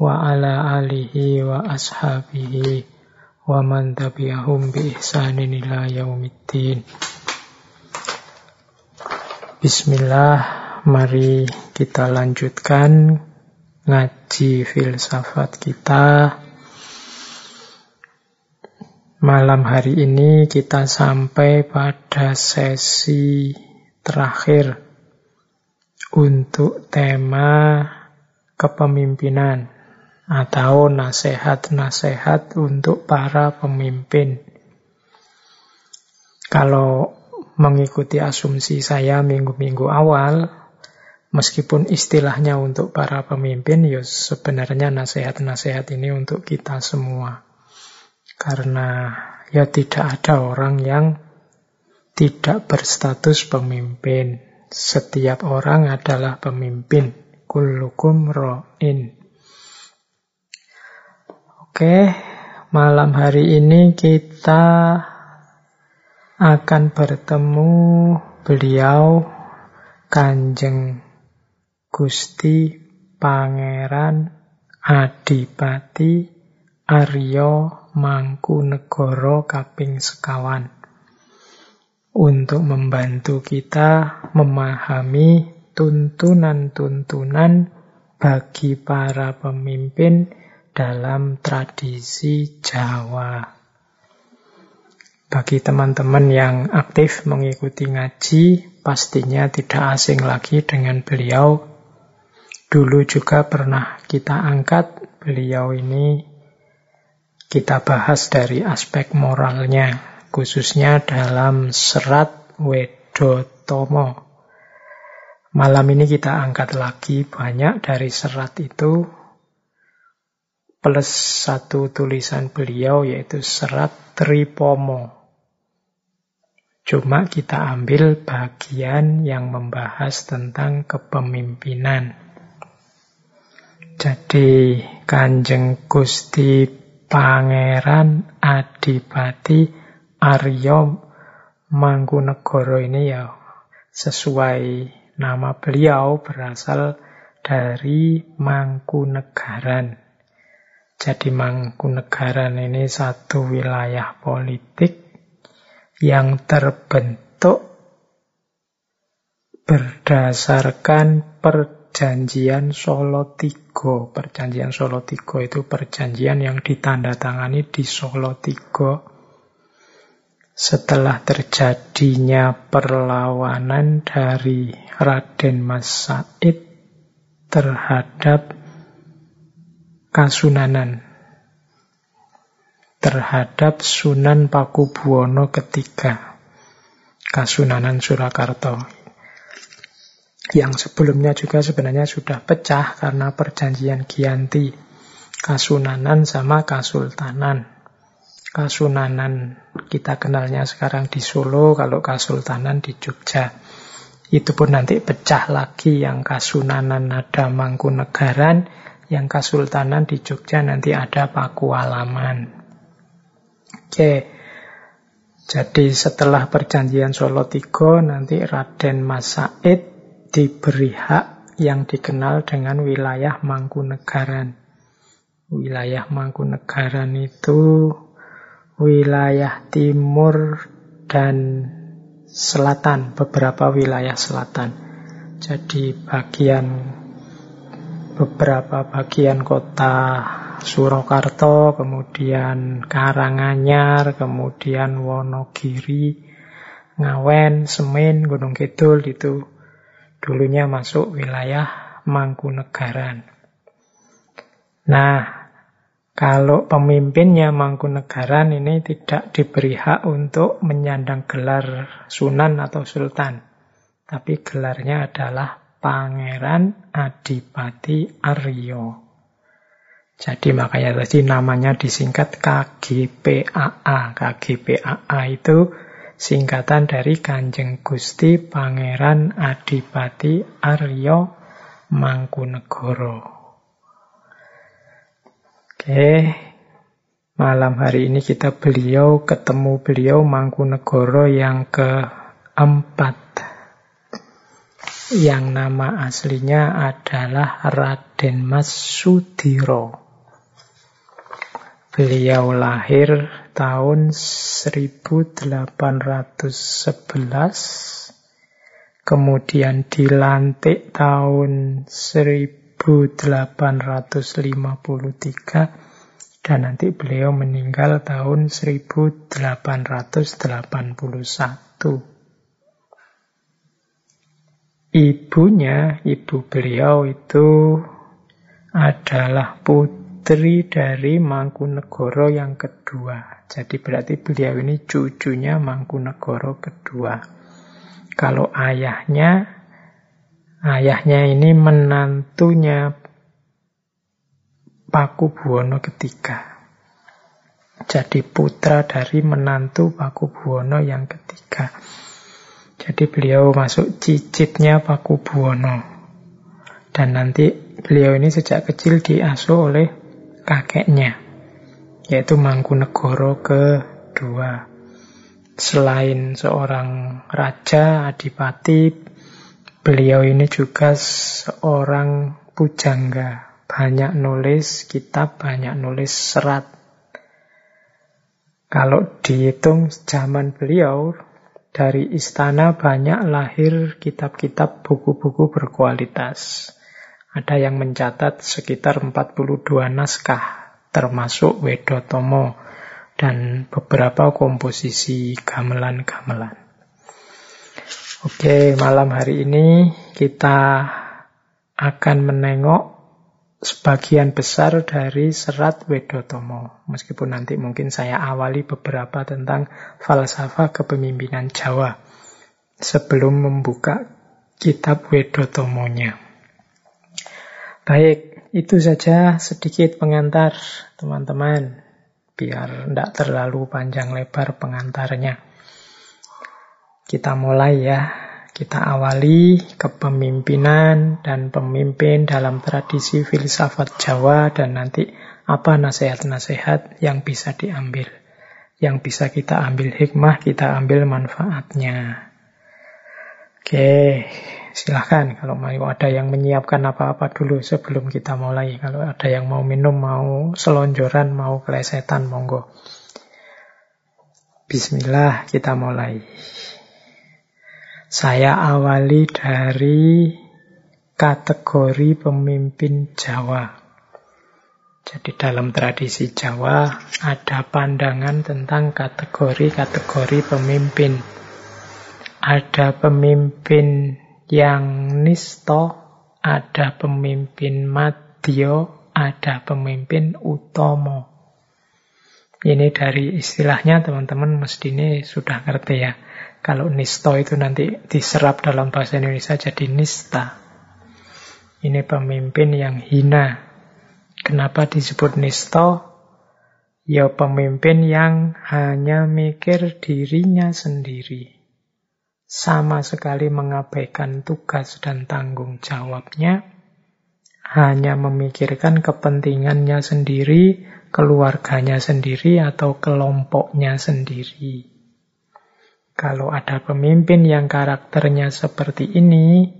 wa ala alihi wa ashabihi wa man tabi'ahum bi ihsanin ila yaumiddin. Bismillah, mari kita lanjutkan ngaji filsafat kita. Malam hari ini kita sampai pada sesi terakhir untuk tema kepemimpinan atau nasihat-nasihat untuk para pemimpin. Kalau mengikuti asumsi saya minggu-minggu awal, meskipun istilahnya untuk para pemimpin, ya sebenarnya nasihat-nasihat ini untuk kita semua. Karena ya tidak ada orang yang tidak berstatus pemimpin. Setiap orang adalah pemimpin. Kullukum ro'in. Oke, malam hari ini kita akan bertemu beliau Kanjeng Gusti Pangeran Adipati Aryo Mangkunegoro Kaping Sekawan. Untuk membantu kita memahami tuntunan-tuntunan bagi para pemimpin dalam tradisi Jawa. Bagi teman-teman yang aktif mengikuti ngaji, pastinya tidak asing lagi dengan beliau. Dulu juga pernah kita angkat beliau ini, kita bahas dari aspek moralnya, khususnya dalam serat Wedotomo. Malam ini kita angkat lagi banyak dari serat itu, plus satu tulisan beliau yaitu serat Tripomo. Cuma kita ambil bagian yang membahas tentang kepemimpinan. Jadi Kanjeng Gusti Pangeran Adipati Aryo Mangkunegoro ini ya sesuai nama beliau berasal dari Mangkunegaran. Jadi Mangkunegaran ini satu wilayah politik yang terbentuk berdasarkan perjanjian Solo Tigo. Perjanjian Solo Tigo itu perjanjian yang ditandatangani di Solo Tigo setelah terjadinya perlawanan dari Raden Mas Said terhadap Kasunanan. Terhadap Sunan Pakubuwono ketiga Kasunanan Surakarta yang sebelumnya juga sebenarnya sudah pecah karena perjanjian Gianti Kasunanan sama Kasultanan. Kasunanan kita kenalnya sekarang di Solo kalau Kasultanan di Jogja. Itu pun nanti pecah lagi yang Kasunanan ada Mangkunegaran yang Kasultanan di Jogja nanti ada Pakualaman. Oke, jadi setelah perjanjian Solo Tigo nanti Raden Mas Said diberi hak yang dikenal dengan wilayah Mangkunegaran. Wilayah Mangkunegaran itu wilayah timur dan selatan, beberapa wilayah selatan. Jadi bagian beberapa bagian kota Surakarta, kemudian Karanganyar, kemudian Wonogiri, Ngawen, Semen, Gunung Kidul itu dulunya masuk wilayah Mangkunegaran. Nah, kalau pemimpinnya Mangkunegaran ini tidak diberi hak untuk menyandang gelar Sunan atau Sultan. Tapi gelarnya adalah Pangeran Adipati Aryo. Jadi makanya tadi namanya disingkat KGPAA. KGPAA itu singkatan dari Kanjeng Gusti Pangeran Adipati Aryo Mangkunegoro. Oke, malam hari ini kita beliau ketemu beliau Mangkunegoro yang keempat. Yang nama aslinya adalah Raden Mas Sudiro. Beliau lahir tahun 1811, kemudian dilantik tahun 1853, dan nanti beliau meninggal tahun 1881. Ibunya, ibu beliau itu adalah putri dari Mangkunegoro yang kedua. Jadi berarti beliau ini cucunya Mangkunegoro kedua. Kalau ayahnya, ayahnya ini menantunya Paku Buwono ketiga. Jadi putra dari menantu Paku Buwono yang ketiga. Jadi beliau masuk cicitnya Paku Buwono. Dan nanti beliau ini sejak kecil diasuh oleh kakeknya, yaitu Mangkunegoro kedua. Selain seorang raja, adipati, beliau ini juga seorang pujangga. Banyak nulis kitab, banyak nulis serat. Kalau dihitung zaman beliau, dari istana banyak lahir kitab-kitab buku-buku berkualitas. Ada yang mencatat sekitar 42 naskah, termasuk Wedotomo dan beberapa komposisi gamelan-gamelan. Oke, malam hari ini kita akan menengok sebagian besar dari serat Wedotomo. Meskipun nanti mungkin saya awali beberapa tentang falsafah kepemimpinan Jawa sebelum membuka kitab Wedotomonya. Baik, itu saja sedikit pengantar teman-teman. Biar tidak terlalu panjang lebar pengantarnya. Kita mulai ya. Kita awali kepemimpinan dan pemimpin dalam tradisi filsafat Jawa dan nanti apa nasihat-nasihat yang bisa diambil. Yang bisa kita ambil hikmah, kita ambil manfaatnya. Oke, silahkan kalau mau ada yang menyiapkan apa-apa dulu sebelum kita mulai. Kalau ada yang mau minum, mau selonjoran, mau kelesetan, monggo. Bismillah, kita mulai. Saya awali dari kategori pemimpin Jawa. Jadi dalam tradisi Jawa ada pandangan tentang kategori-kategori pemimpin. Ada pemimpin yang nisto, ada pemimpin madyo, ada pemimpin utomo. Ini dari istilahnya teman-teman mesti ini sudah ngerti ya. Kalau nisto itu nanti diserap dalam bahasa Indonesia jadi nista. Ini pemimpin yang hina. Kenapa disebut nisto? Ya pemimpin yang hanya mikir dirinya sendiri sama sekali mengabaikan tugas dan tanggung jawabnya, hanya memikirkan kepentingannya sendiri, keluarganya sendiri, atau kelompoknya sendiri. Kalau ada pemimpin yang karakternya seperti ini,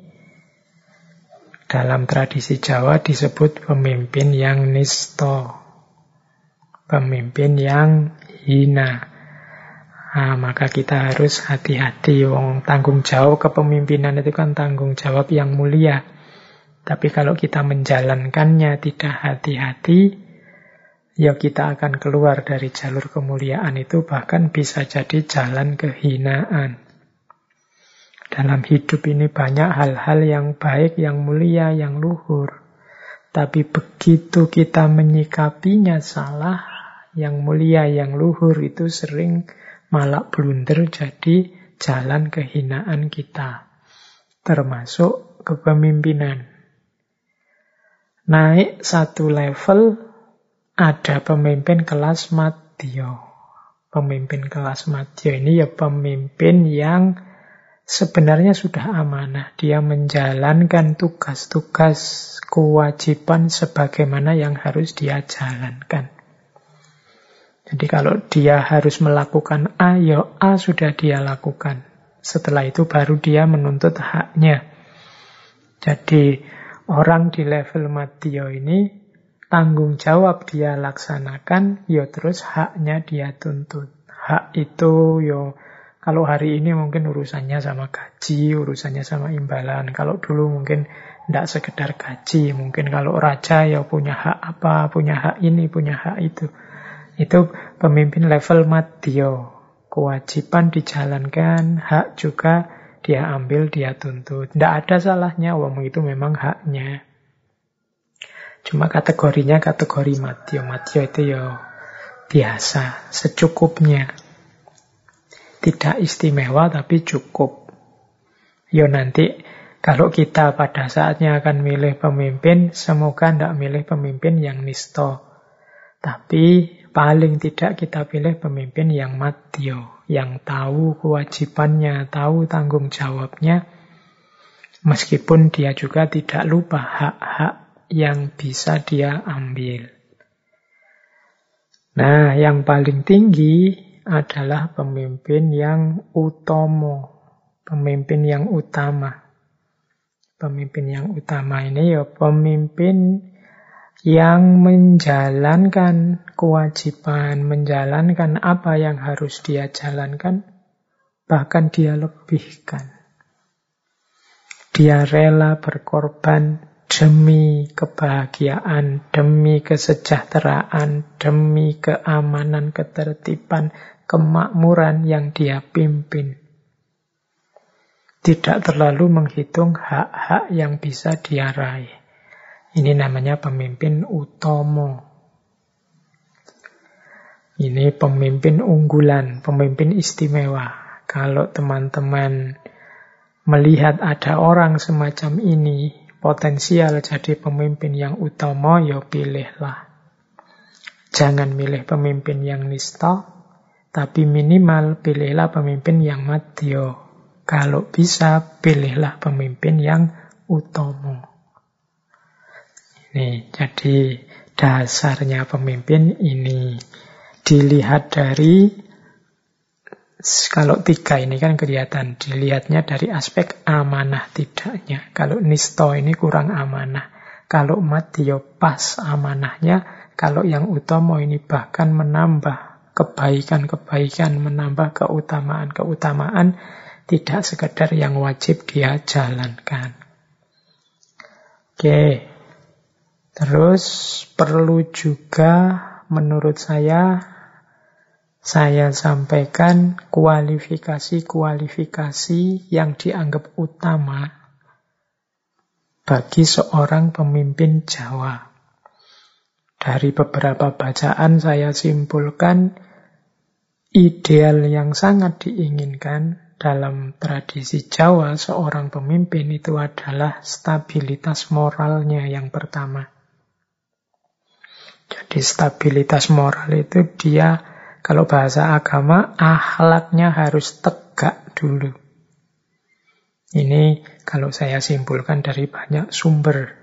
dalam tradisi Jawa disebut pemimpin yang nisto, pemimpin yang hina. Nah, maka kita harus hati-hati. Wong tanggung jawab kepemimpinan itu kan tanggung jawab yang mulia. Tapi kalau kita menjalankannya tidak hati-hati, ya kita akan keluar dari jalur kemuliaan itu bahkan bisa jadi jalan kehinaan. Dalam hidup ini banyak hal-hal yang baik, yang mulia, yang luhur. Tapi begitu kita menyikapinya salah, yang mulia, yang luhur itu sering malah blunder jadi jalan kehinaan kita. Termasuk kepemimpinan. Naik satu level ada pemimpin kelas Madyo. Pemimpin kelas Madyo ini ya pemimpin yang sebenarnya sudah amanah. Dia menjalankan tugas-tugas kewajiban sebagaimana yang harus dia jalankan. Jadi kalau dia harus melakukan A, ya A sudah dia lakukan. Setelah itu baru dia menuntut haknya. Jadi orang di level Madyo ini tanggung jawab dia laksanakan, ya terus haknya dia tuntut. Hak itu yo kalau hari ini mungkin urusannya sama gaji, urusannya sama imbalan. Kalau dulu mungkin tidak sekedar gaji, mungkin kalau raja ya punya hak apa, punya hak ini, punya hak itu. Itu pemimpin level matio. Kewajiban dijalankan, hak juga dia ambil, dia tuntut. Tidak ada salahnya, wong itu memang haknya. Cuma kategorinya kategori matio. Matio itu ya biasa, secukupnya. Tidak istimewa tapi cukup. Yo nanti kalau kita pada saatnya akan milih pemimpin, semoga tidak milih pemimpin yang nisto. Tapi paling tidak kita pilih pemimpin yang matio, yang tahu kewajibannya, tahu tanggung jawabnya, meskipun dia juga tidak lupa hak-hak yang bisa dia ambil. Nah, yang paling tinggi adalah pemimpin yang utomo, pemimpin yang utama. Pemimpin yang utama ini ya pemimpin yang menjalankan kewajiban, menjalankan apa yang harus dia jalankan, bahkan dia lebihkan. Dia rela berkorban demi kebahagiaan, demi kesejahteraan, demi keamanan, ketertiban, kemakmuran yang dia pimpin. Tidak terlalu menghitung hak-hak yang bisa dia raih. Ini namanya pemimpin utomo. Ini pemimpin unggulan, pemimpin istimewa. Kalau teman-teman melihat ada orang semacam ini, potensial jadi pemimpin yang utama, ya pilihlah. Jangan milih pemimpin yang nista, tapi minimal pilihlah pemimpin yang madyo. Kalau bisa, pilihlah pemimpin yang utama. Ini jadi dasarnya pemimpin ini. Dilihat dari kalau tiga ini kan kelihatan dilihatnya dari aspek amanah tidaknya. Kalau nisto ini kurang amanah. Kalau mati pas amanahnya. Kalau yang utama ini bahkan menambah kebaikan-kebaikan, menambah keutamaan-keutamaan. Tidak sekedar yang wajib dia jalankan. Oke. Terus perlu juga menurut saya saya sampaikan kualifikasi-kualifikasi yang dianggap utama bagi seorang pemimpin Jawa. Dari beberapa bacaan saya simpulkan ideal yang sangat diinginkan dalam tradisi Jawa seorang pemimpin itu adalah stabilitas moralnya yang pertama. Jadi stabilitas moral itu dia kalau bahasa agama, akhlaknya harus tegak dulu. Ini kalau saya simpulkan dari banyak sumber.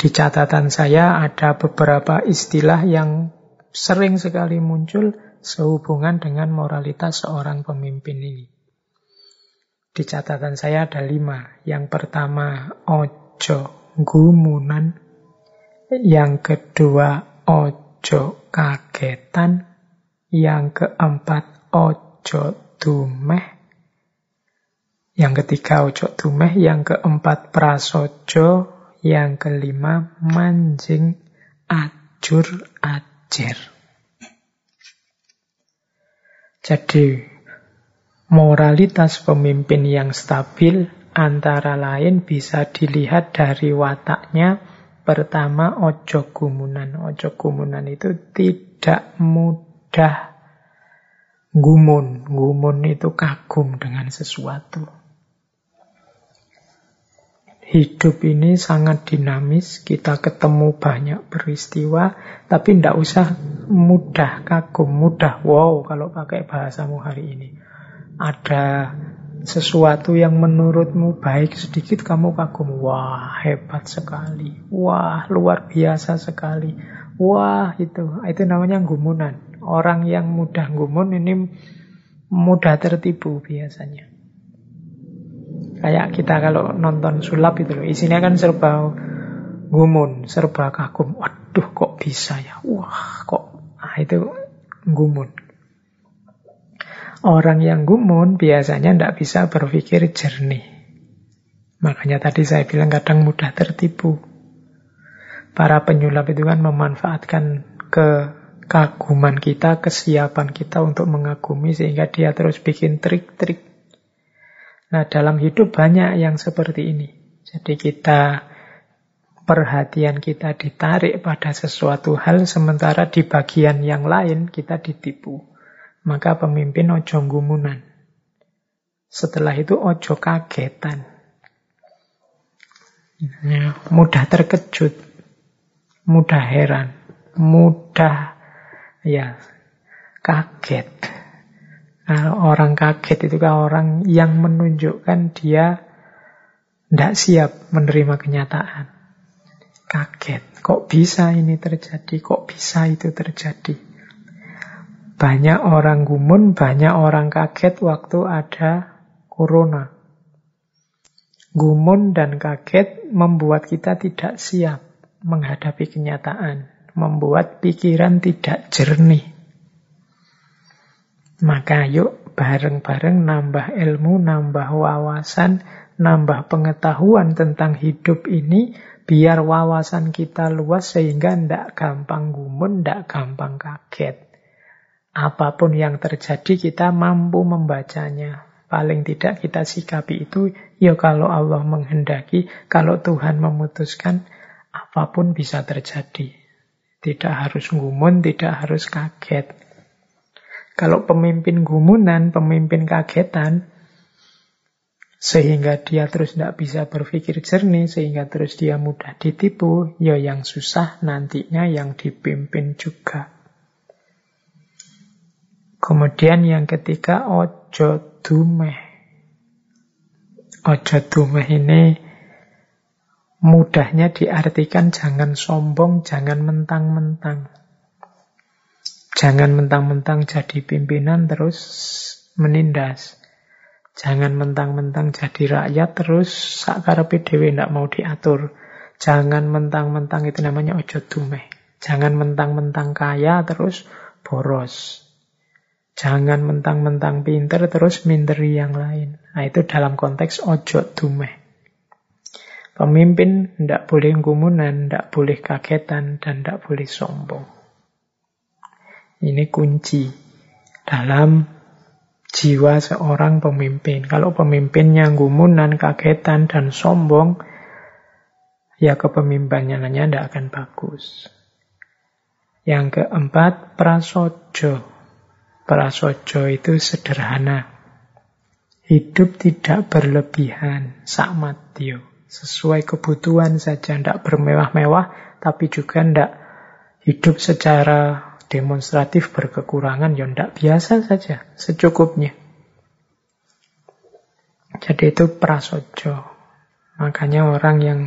Di catatan saya ada beberapa istilah yang sering sekali muncul sehubungan dengan moralitas seorang pemimpin ini. Di catatan saya ada lima. Yang pertama, ojo gumunan. Yang kedua, ojo kagetan. Yang keempat, ojo dumeh. Yang ketiga, ojo dumeh. Yang keempat, prasojo. Yang kelima, manjing ajur ajer. Jadi, moralitas pemimpin yang stabil antara lain bisa dilihat dari wataknya. Pertama, ojo gumunan. Ojo gumunan itu tidak mudah mudah gumun. Gumun itu kagum dengan sesuatu. hidup ini sangat dinamis, kita ketemu banyak peristiwa, tapi tidak usah mudah kagum, mudah wow kalau pakai bahasamu hari ini. Ada sesuatu yang menurutmu baik sedikit, kamu kagum, wah hebat sekali, wah luar biasa sekali, wah itu, itu namanya gumunan. Orang yang mudah gumun ini mudah tertipu biasanya. Kayak kita kalau nonton sulap itu loh, isinya kan serba gumun, serba kagum. Waduh, kok bisa ya? Wah, kok ah, itu gumun. Orang yang gumun biasanya tidak bisa berpikir jernih. Makanya tadi saya bilang kadang mudah tertipu. Para penyulap itu kan memanfaatkan kekaguman kita, kesiapan kita untuk mengagumi sehingga dia terus bikin trik-trik Nah, dalam hidup banyak yang seperti ini. Jadi kita perhatian kita ditarik pada sesuatu hal sementara di bagian yang lain kita ditipu. Maka pemimpin ojo gumunan. Setelah itu ojo kagetan. Mudah terkejut, mudah heran, mudah ya kaget. Nah, orang kaget itu kan orang yang menunjukkan dia tidak siap menerima kenyataan. Kaget, kok bisa ini terjadi, kok bisa itu terjadi. Banyak orang gumun, banyak orang kaget waktu ada corona. Gumun dan kaget membuat kita tidak siap menghadapi kenyataan, membuat pikiran tidak jernih. Maka yuk bareng-bareng nambah ilmu, nambah wawasan, nambah pengetahuan tentang hidup ini, biar wawasan kita luas sehingga tidak gampang gumun, tidak gampang kaget. Apa pun yang terjadi kita mampu membacanya. Paling tidak kita sikapi itu, ya kalau Allah menghendaki, kalau Tuhan memutuskan, apa pun bisa terjadi. Tidak harus gumun, tidak harus kaget. Kalau pemimpin gumunan, pemimpin kagetan, sehingga dia terus tidak bisa berpikir jernih, sehingga terus dia mudah ditipu, ya yang susah nantinya yang dipimpin juga. Kemudian yang ketiga, ojo dumeh. Ojo dumeh ini mudahnya diartikan jangan sombong, jangan mentang-mentang. Jangan mentang-mentang jadi pimpinan terus menindas. Jangan mentang-mentang jadi rakyat terus sakar PDW tidak mau diatur. Jangan mentang-mentang itu namanya ojo dumeh. Jangan mentang-mentang kaya terus boros. Jangan mentang-mentang pinter terus minteri yang lain. Nah itu dalam konteks ojo dumeh. Pemimpin tidak boleh gumunan, tidak boleh kagetan, dan tidak boleh sombong. Ini kunci dalam jiwa seorang pemimpin. Kalau pemimpinnya gumunan, kagetan, dan sombong, ya kepemimpinannya tidak akan bagus. Yang keempat, prasojo. Prasojo itu sederhana. Hidup tidak berlebihan, sakmatio. Sesuai kebutuhan saja, tidak bermewah-mewah, tapi juga tidak hidup secara demonstratif berkekurangan, ya tidak biasa saja, secukupnya. Jadi itu prasojo. Makanya orang yang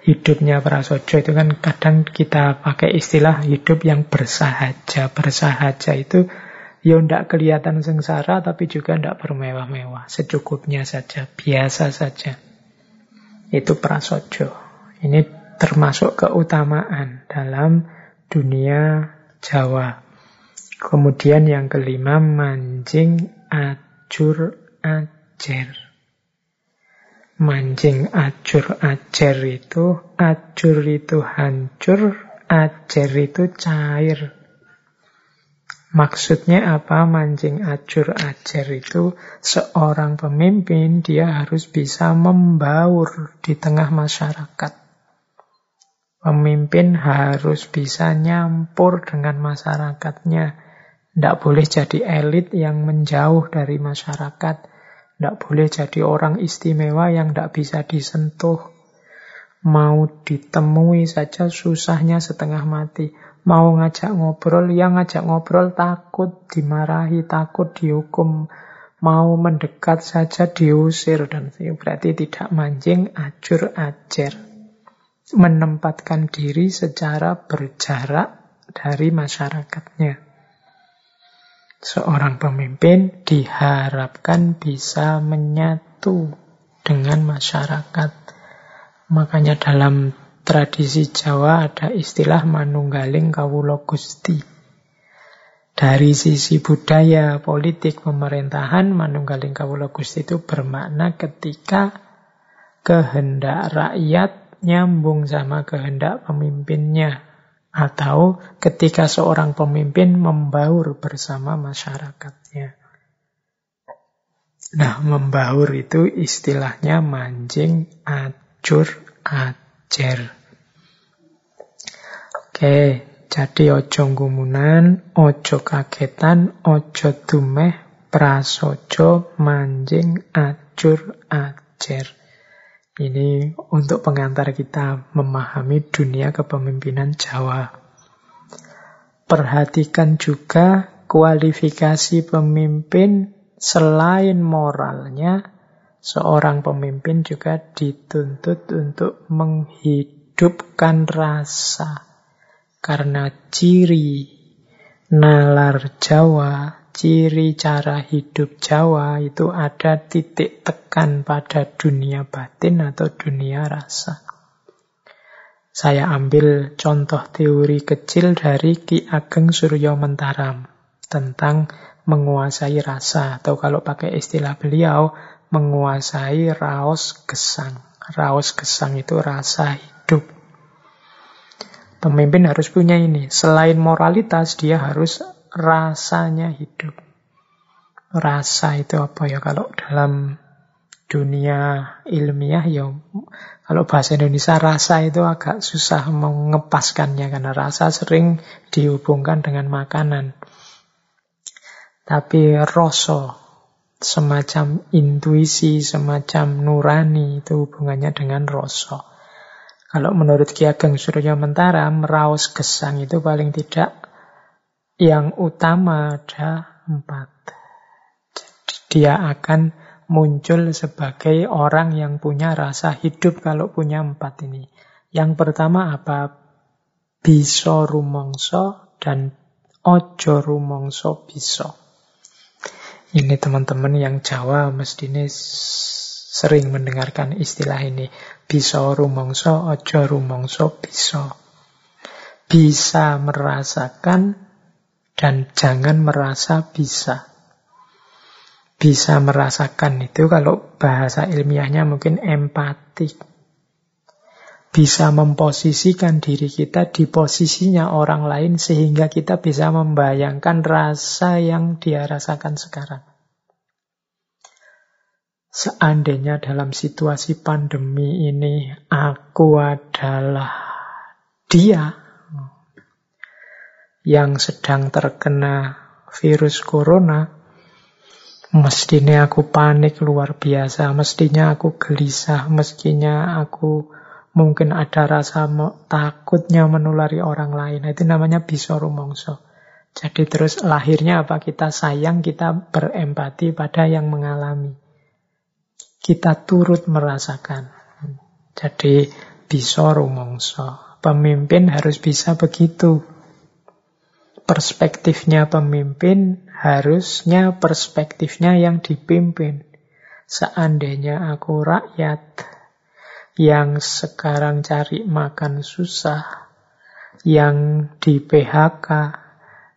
hidupnya prasojo itu kan kadang kita pakai istilah hidup yang bersahaja. Bersahaja itu ya tidak kelihatan sengsara tapi juga tidak bermewah-mewah. Secukupnya saja, biasa saja. Itu prasojo. Ini termasuk keutamaan dalam dunia Jawa. Kemudian yang kelima, mancing acur ajer. Mancing acur ajer itu, acur itu hancur, ajer itu cair. Maksudnya apa mancing acur ajer itu? Seorang pemimpin dia harus bisa membaur di tengah masyarakat. Pemimpin harus bisa nyampur dengan masyarakatnya. Tidak boleh jadi elit yang menjauh dari masyarakat. Tidak boleh jadi orang istimewa yang tidak bisa disentuh. Mau ditemui saja susahnya setengah mati. Mau ngajak ngobrol, yang ngajak ngobrol takut dimarahi, takut dihukum. Mau mendekat saja diusir. Dan berarti tidak mancing, ajur ajar. Menempatkan diri secara berjarak dari masyarakatnya. Seorang pemimpin diharapkan bisa menyatu dengan masyarakat Makanya dalam tradisi Jawa ada istilah manunggaling kawulo gusti. Dari sisi budaya, politik, pemerintahan, manunggaling kawulo gusti itu bermakna ketika kehendak rakyat nyambung sama kehendak pemimpinnya. Atau ketika seorang pemimpin membaur bersama masyarakatnya. Nah, membaur itu istilahnya mancing acur ajar. Oke, jadi ojo gumunan, ojo kagetan, ojo dumeh, prasojo, manjing, acur, ajar. Ini untuk pengantar kita memahami dunia kepemimpinan Jawa. Perhatikan juga kualifikasi pemimpin selain moralnya, seorang pemimpin juga dituntut untuk menghidupkan rasa. Karena ciri nalar Jawa, ciri cara hidup Jawa itu ada titik tekan pada dunia batin atau dunia rasa. Saya ambil contoh teori kecil dari Ki Ageng Suryo Mentaram tentang menguasai rasa atau kalau pakai istilah beliau menguasai raos gesang. Raos gesang itu rasa hidup. Pemimpin harus punya ini. Selain moralitas, dia harus rasanya hidup. Rasa itu apa ya? Kalau dalam dunia ilmiah ya kalau bahasa Indonesia rasa itu agak susah mengepaskannya karena rasa sering dihubungkan dengan makanan. Tapi rasa semacam intuisi, semacam nurani, itu hubungannya dengan rasa. Kalau menurut Ki Ageng Surya Mentara, meraus gesang itu paling tidak yang utama ada empat. Jadi dia akan muncul sebagai orang yang punya rasa hidup kalau punya empat ini. Yang pertama apa? Bisa rumongso dan ojo rumongso bisa. Ini teman-teman yang Jawa mestinya sering mendengarkan istilah ini. Bisa rumongso, ojo rumongso, bisa. Bisa merasakan dan jangan merasa bisa. Bisa merasakan itu kalau bahasa ilmiahnya mungkin empati bisa memposisikan diri kita di posisinya orang lain sehingga kita bisa membayangkan rasa yang dia rasakan sekarang. Seandainya dalam situasi pandemi ini aku adalah dia yang sedang terkena virus corona, mestinya aku panik luar biasa, mestinya aku gelisah, mestinya aku mungkin ada rasa takutnya menulari orang lain. Itu namanya bisa rumongso. Jadi terus lahirnya apa? Kita sayang, kita berempati pada yang mengalami. Kita turut merasakan. Jadi bisa rumongso. Pemimpin harus bisa begitu. Perspektifnya pemimpin harusnya perspektifnya yang dipimpin. Seandainya aku rakyat, yang sekarang cari makan susah, yang di PHK,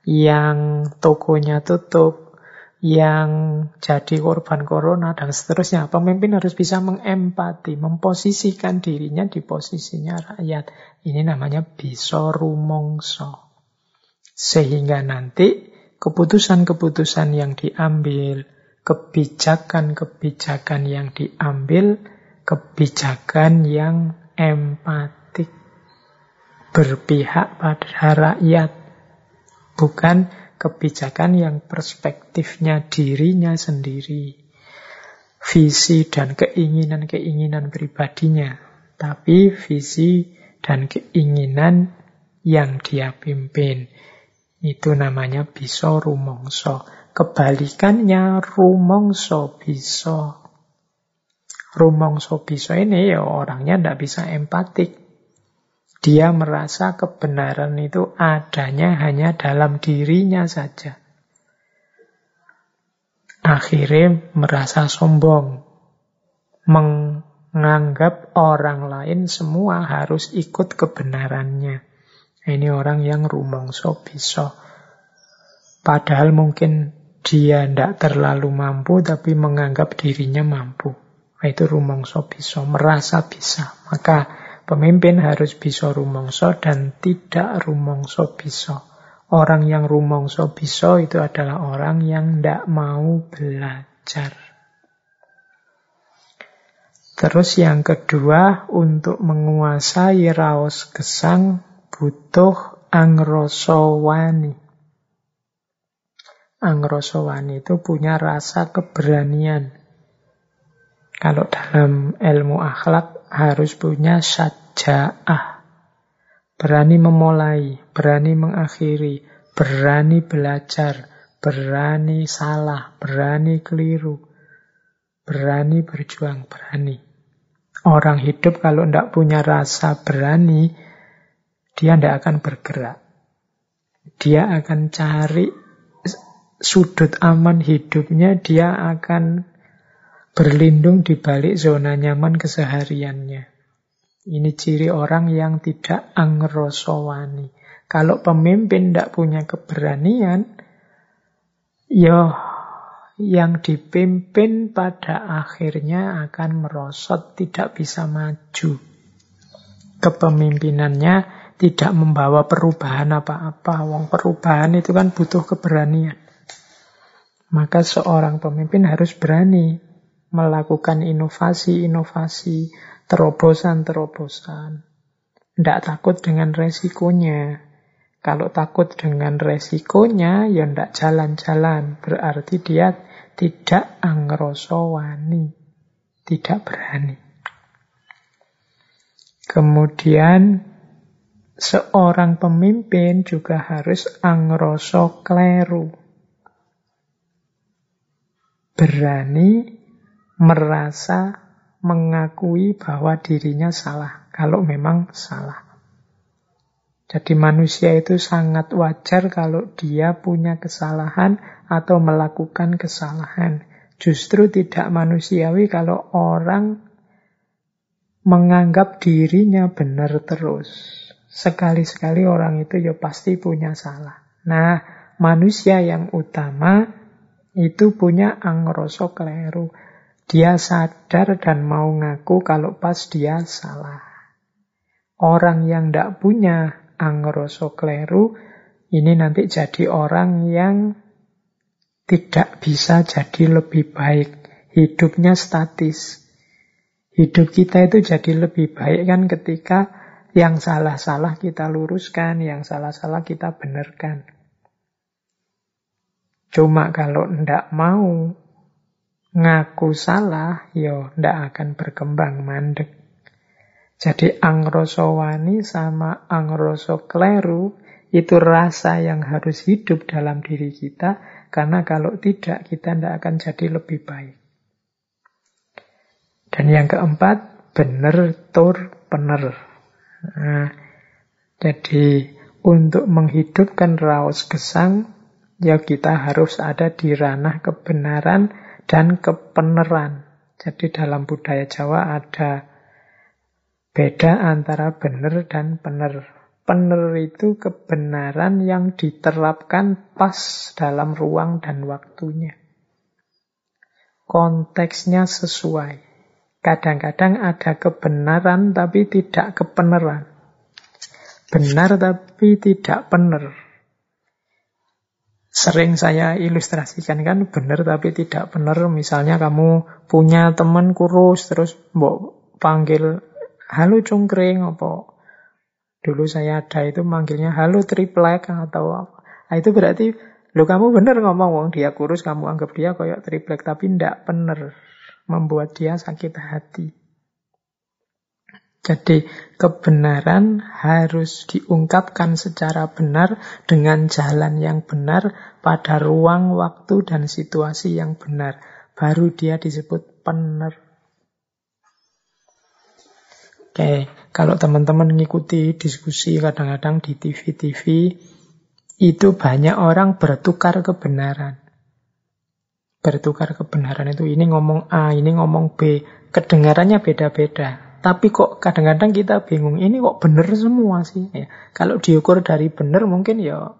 yang tokonya tutup, yang jadi korban corona, dan seterusnya. Pemimpin harus bisa mengempati, memposisikan dirinya di posisinya rakyat. Ini namanya bisa rumongso. Sehingga nanti keputusan-keputusan yang diambil, kebijakan-kebijakan yang diambil, kebijakan yang empatik, berpihak pada rakyat, bukan kebijakan yang perspektifnya dirinya sendiri, visi dan keinginan-keinginan pribadinya. tapi visi dan keinginan yang dia pimpin. Itu namanya bisa rumongso. Kebalikannya rumongso bisa. Rumongso bisa ini ya orangnya tidak bisa empatik. Dia merasa kebenaran itu adanya hanya dalam dirinya saja. Akhirnya merasa sombong. Menganggap orang lain semua harus ikut kebenarannya. Ini orang yang rumongso bisa. Padahal mungkin dia tidak terlalu mampu, tapi menganggap dirinya mampu. Itu rumongso bisa, merasa bisa. Maka pemimpin harus bisa rumongso dan tidak rumongso bisa. Orang yang rumongso bisa itu adalah orang yang tidak mau belajar. Terus yang kedua, untuk menguasai raos gesang butuh angrosowani. Angrosowani itu punya rasa keberanian. Kalau dalam ilmu akhlak harus punya saja'ah. Berani memulai, berani mengakhiri, berani belajar, berani salah, berani keliru, berani berjuang, berani. Orang hidup kalau tidak punya rasa berani, dia tidak akan bergerak. Dia akan cari sudut aman hidupnya, dia akan berlindung di balik zona nyaman kesehariannya. Ini ciri orang yang tidak angrosowani. Kalau pemimpin tidak punya keberanian, ya yang dipimpin pada akhirnya akan merosot, tidak bisa maju. Kepemimpinannya tidak membawa perubahan apa-apa. Wong perubahan itu kan butuh keberanian. Maka seorang pemimpin harus berani melakukan inovasi-inovasi, terobosan-terobosan. Tidak takut dengan resikonya. Kalau takut dengan resikonya, ya tidak jalan-jalan. Berarti dia tidak angrosowani. Tidak berani. Kemudian seorang pemimpin juga harus angroso kleru. Berani merasa mengakui bahwa dirinya salah, kalau memang salah. Jadi manusia itu sangat wajar kalau dia punya kesalahan atau melakukan kesalahan. Justru tidak manusiawi kalau orang menganggap dirinya benar terus. Sekali-sekali orang itu ya pasti punya salah. Nah, manusia yang utama itu punya angroso keliru. Dia sadar dan mau ngaku kalau pas dia salah. Orang yang tidak punya angroso keliru, ini nanti jadi orang yang tidak bisa jadi lebih baik. Hidupnya statis. Hidup kita itu jadi lebih baik kan ketika yang salah-salah kita luruskan, yang salah-salah kita benarkan. Cuma kalau ndak mau ngaku salah, yo ya ndak akan berkembang mandek. Jadi angroso wani sama angroso kleru itu rasa yang harus hidup dalam diri kita, karena kalau tidak kita ndak akan jadi lebih baik. Dan yang keempat, bener tur pener. Nah, jadi untuk menghidupkan raos gesang, ya kita harus ada di ranah kebenaran dan kepeneran. Jadi dalam budaya Jawa ada beda antara benar dan benar. Benar itu kebenaran yang diterapkan pas dalam ruang dan waktunya. Konteksnya sesuai. Kadang-kadang ada kebenaran tapi tidak kebenaran. Benar tapi tidak benar. Sering saya ilustrasikan kan benar tapi tidak benar. Misalnya kamu punya teman kurus terus mbok panggil halo cungkring apa dulu saya ada itu manggilnya halo triplek atau apa. Nah, itu berarti lo kamu benar ngomong wong dia kurus kamu anggap dia kayak triplek tapi tidak benar membuat dia sakit hati. Jadi kebenaran harus diungkapkan secara benar dengan jalan yang benar pada ruang, waktu, dan situasi yang benar. Baru dia disebut benar. Oke, kalau teman-teman mengikuti diskusi kadang-kadang di TV-TV, itu banyak orang bertukar kebenaran. Bertukar kebenaran itu ini ngomong A, ini ngomong B. Kedengarannya beda-beda. Tapi kok kadang-kadang kita bingung, ini kok benar semua sih? Ya, kalau diukur dari benar mungkin ya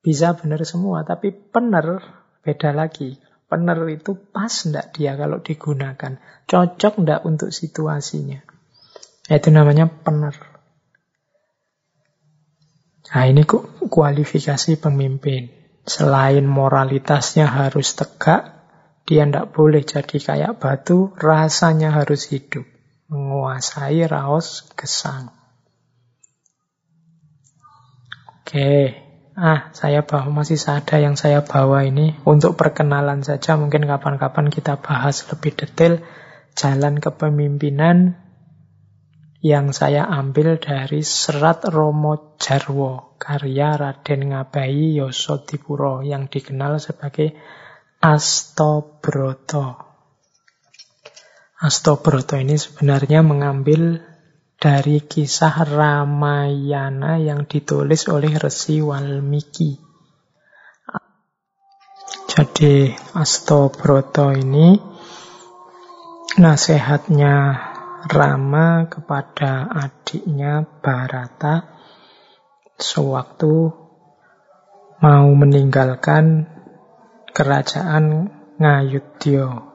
bisa benar semua, tapi benar beda lagi. Benar itu pas ndak dia kalau digunakan? Cocok ndak untuk situasinya? Itu namanya benar. Nah ini kok kualifikasi pemimpin. Selain moralitasnya harus tegak, dia ndak boleh jadi kayak batu, rasanya harus hidup menguasai raos gesang. Oke, ah saya bawa masih ada yang saya bawa ini untuk perkenalan saja. Mungkin kapan-kapan kita bahas lebih detail jalan kepemimpinan yang saya ambil dari Serat Romo Jarwo karya Raden Ngabayi Yosodipuro yang dikenal sebagai Astobroto. Astobroto ini sebenarnya mengambil dari kisah Ramayana yang ditulis oleh Resi Walmiki. Jadi Astobroto ini nasihatnya Rama kepada adiknya Barata sewaktu mau meninggalkan kerajaan Ngayudya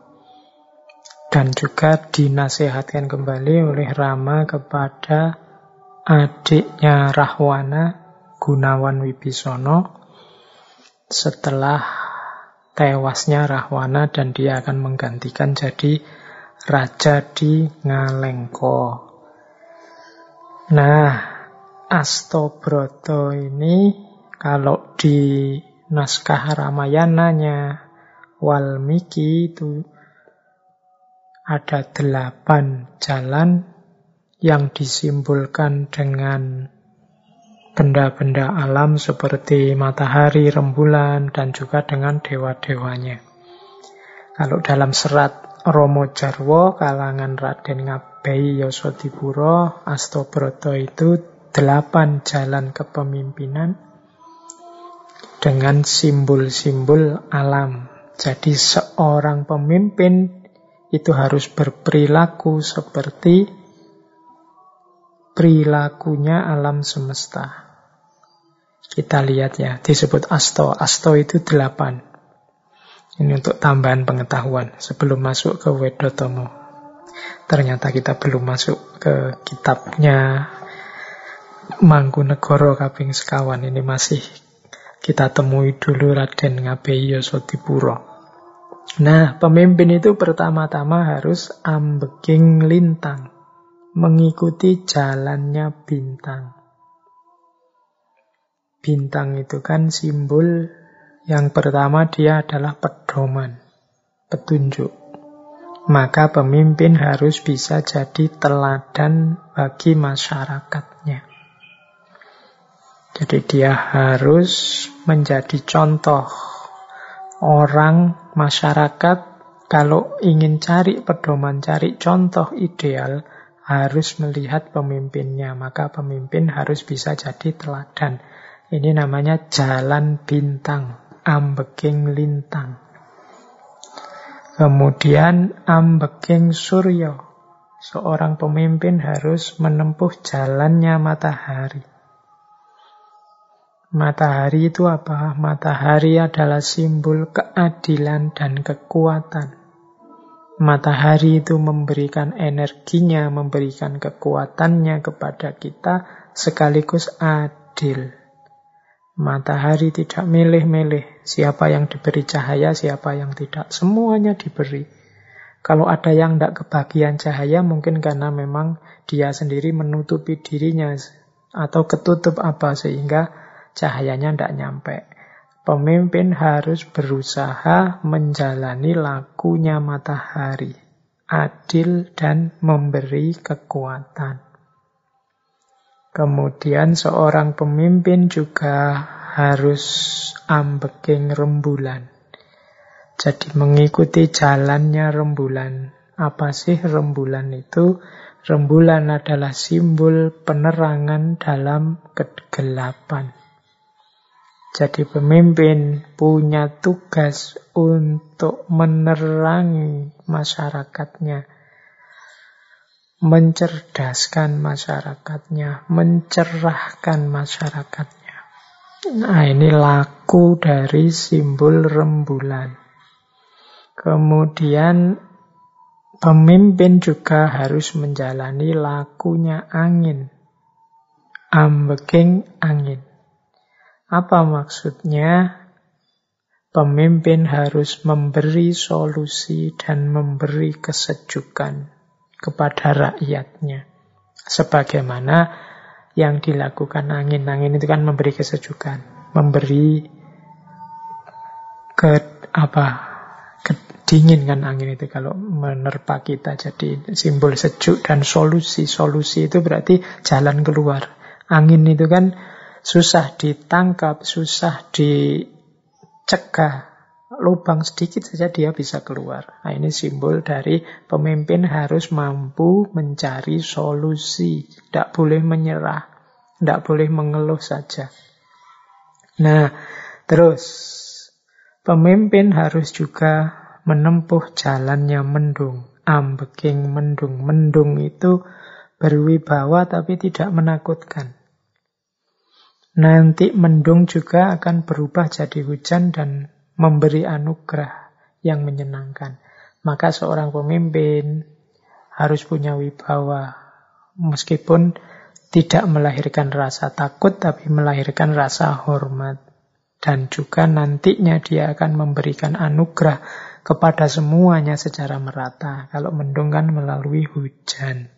dan juga dinasehatkan kembali oleh Rama kepada adiknya Rahwana, Gunawan Wibisono, setelah tewasnya Rahwana dan dia akan menggantikan jadi raja di Ngalengko. Nah, Astobroto ini kalau di naskah Ramayananya Walmiki itu ada delapan jalan yang disimbolkan dengan benda-benda alam seperti matahari, rembulan, dan juga dengan dewa-dewanya. Kalau dalam serat Romo Jarwo, kalangan Raden Ngabei Yosodipuro, Astobroto itu delapan jalan kepemimpinan dengan simbol-simbol alam. Jadi seorang pemimpin itu harus berperilaku seperti perilakunya alam semesta. Kita lihat ya, disebut asto. Asto itu delapan. Ini untuk tambahan pengetahuan sebelum masuk ke Wedotomo. Ternyata kita belum masuk ke kitabnya Mangkunegoro Kaping Sekawan. Ini masih kita temui dulu Raden Ngabeyi Yosodipuro. Nah, pemimpin itu pertama-tama harus ambeking lintang, mengikuti jalannya bintang. Bintang itu kan simbol yang pertama dia adalah pedoman, petunjuk. Maka pemimpin harus bisa jadi teladan bagi masyarakatnya. Jadi dia harus menjadi contoh orang masyarakat kalau ingin cari pedoman, cari contoh ideal, harus melihat pemimpinnya. Maka pemimpin harus bisa jadi teladan. Ini namanya jalan bintang, ambeking lintang. Kemudian ambeking suryo. Seorang pemimpin harus menempuh jalannya matahari. Matahari itu apa? Matahari adalah simbol keadilan dan kekuatan. Matahari itu memberikan energinya, memberikan kekuatannya kepada kita sekaligus adil. Matahari tidak milih-milih siapa yang diberi cahaya, siapa yang tidak. Semuanya diberi. Kalau ada yang tidak kebagian cahaya, mungkin karena memang dia sendiri menutupi dirinya atau ketutup apa sehingga cahayanya tidak nyampe. Pemimpin harus berusaha menjalani lakunya matahari, adil dan memberi kekuatan. Kemudian seorang pemimpin juga harus ambeking rembulan. Jadi mengikuti jalannya rembulan. Apa sih rembulan itu? Rembulan adalah simbol penerangan dalam kegelapan. Jadi pemimpin punya tugas untuk menerangi masyarakatnya mencerdaskan masyarakatnya, mencerahkan masyarakatnya. Nah, ini laku dari simbol rembulan. Kemudian pemimpin juga harus menjalani lakunya angin. Ambeking angin. Apa maksudnya? Pemimpin harus memberi solusi dan memberi kesejukan kepada rakyatnya. Sebagaimana yang dilakukan angin. Angin itu kan memberi kesejukan, memberi ke apa kan angin itu kalau menerpa kita jadi simbol sejuk dan solusi solusi itu berarti jalan keluar angin itu kan susah ditangkap susah dicegah lubang sedikit saja dia bisa keluar. Nah, ini simbol dari pemimpin harus mampu mencari solusi. Tidak boleh menyerah. Tidak boleh mengeluh saja. Nah, terus pemimpin harus juga menempuh jalannya mendung. Ambeking mendung. Mendung itu berwibawa tapi tidak menakutkan. Nanti mendung juga akan berubah jadi hujan dan memberi anugerah yang menyenangkan. Maka seorang pemimpin harus punya wibawa meskipun tidak melahirkan rasa takut tapi melahirkan rasa hormat dan juga nantinya dia akan memberikan anugerah kepada semuanya secara merata kalau mendung kan melalui hujan.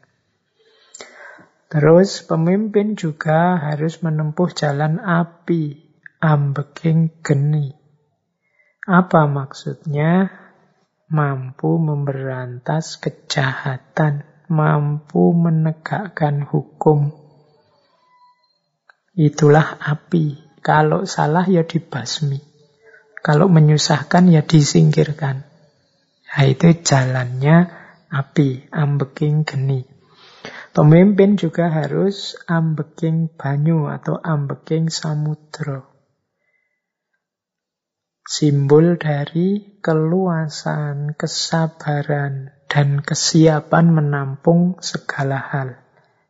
Terus pemimpin juga harus menempuh jalan api, ambeking geni. Apa maksudnya? Mampu memberantas kejahatan, mampu menegakkan hukum. Itulah api. Kalau salah ya dibasmi. Kalau menyusahkan ya disingkirkan. Nah, itu jalannya api, ambeking geni. Pemimpin juga harus ambeking banyu atau ambeking samudra simbol dari keluasan, kesabaran, dan kesiapan menampung segala hal.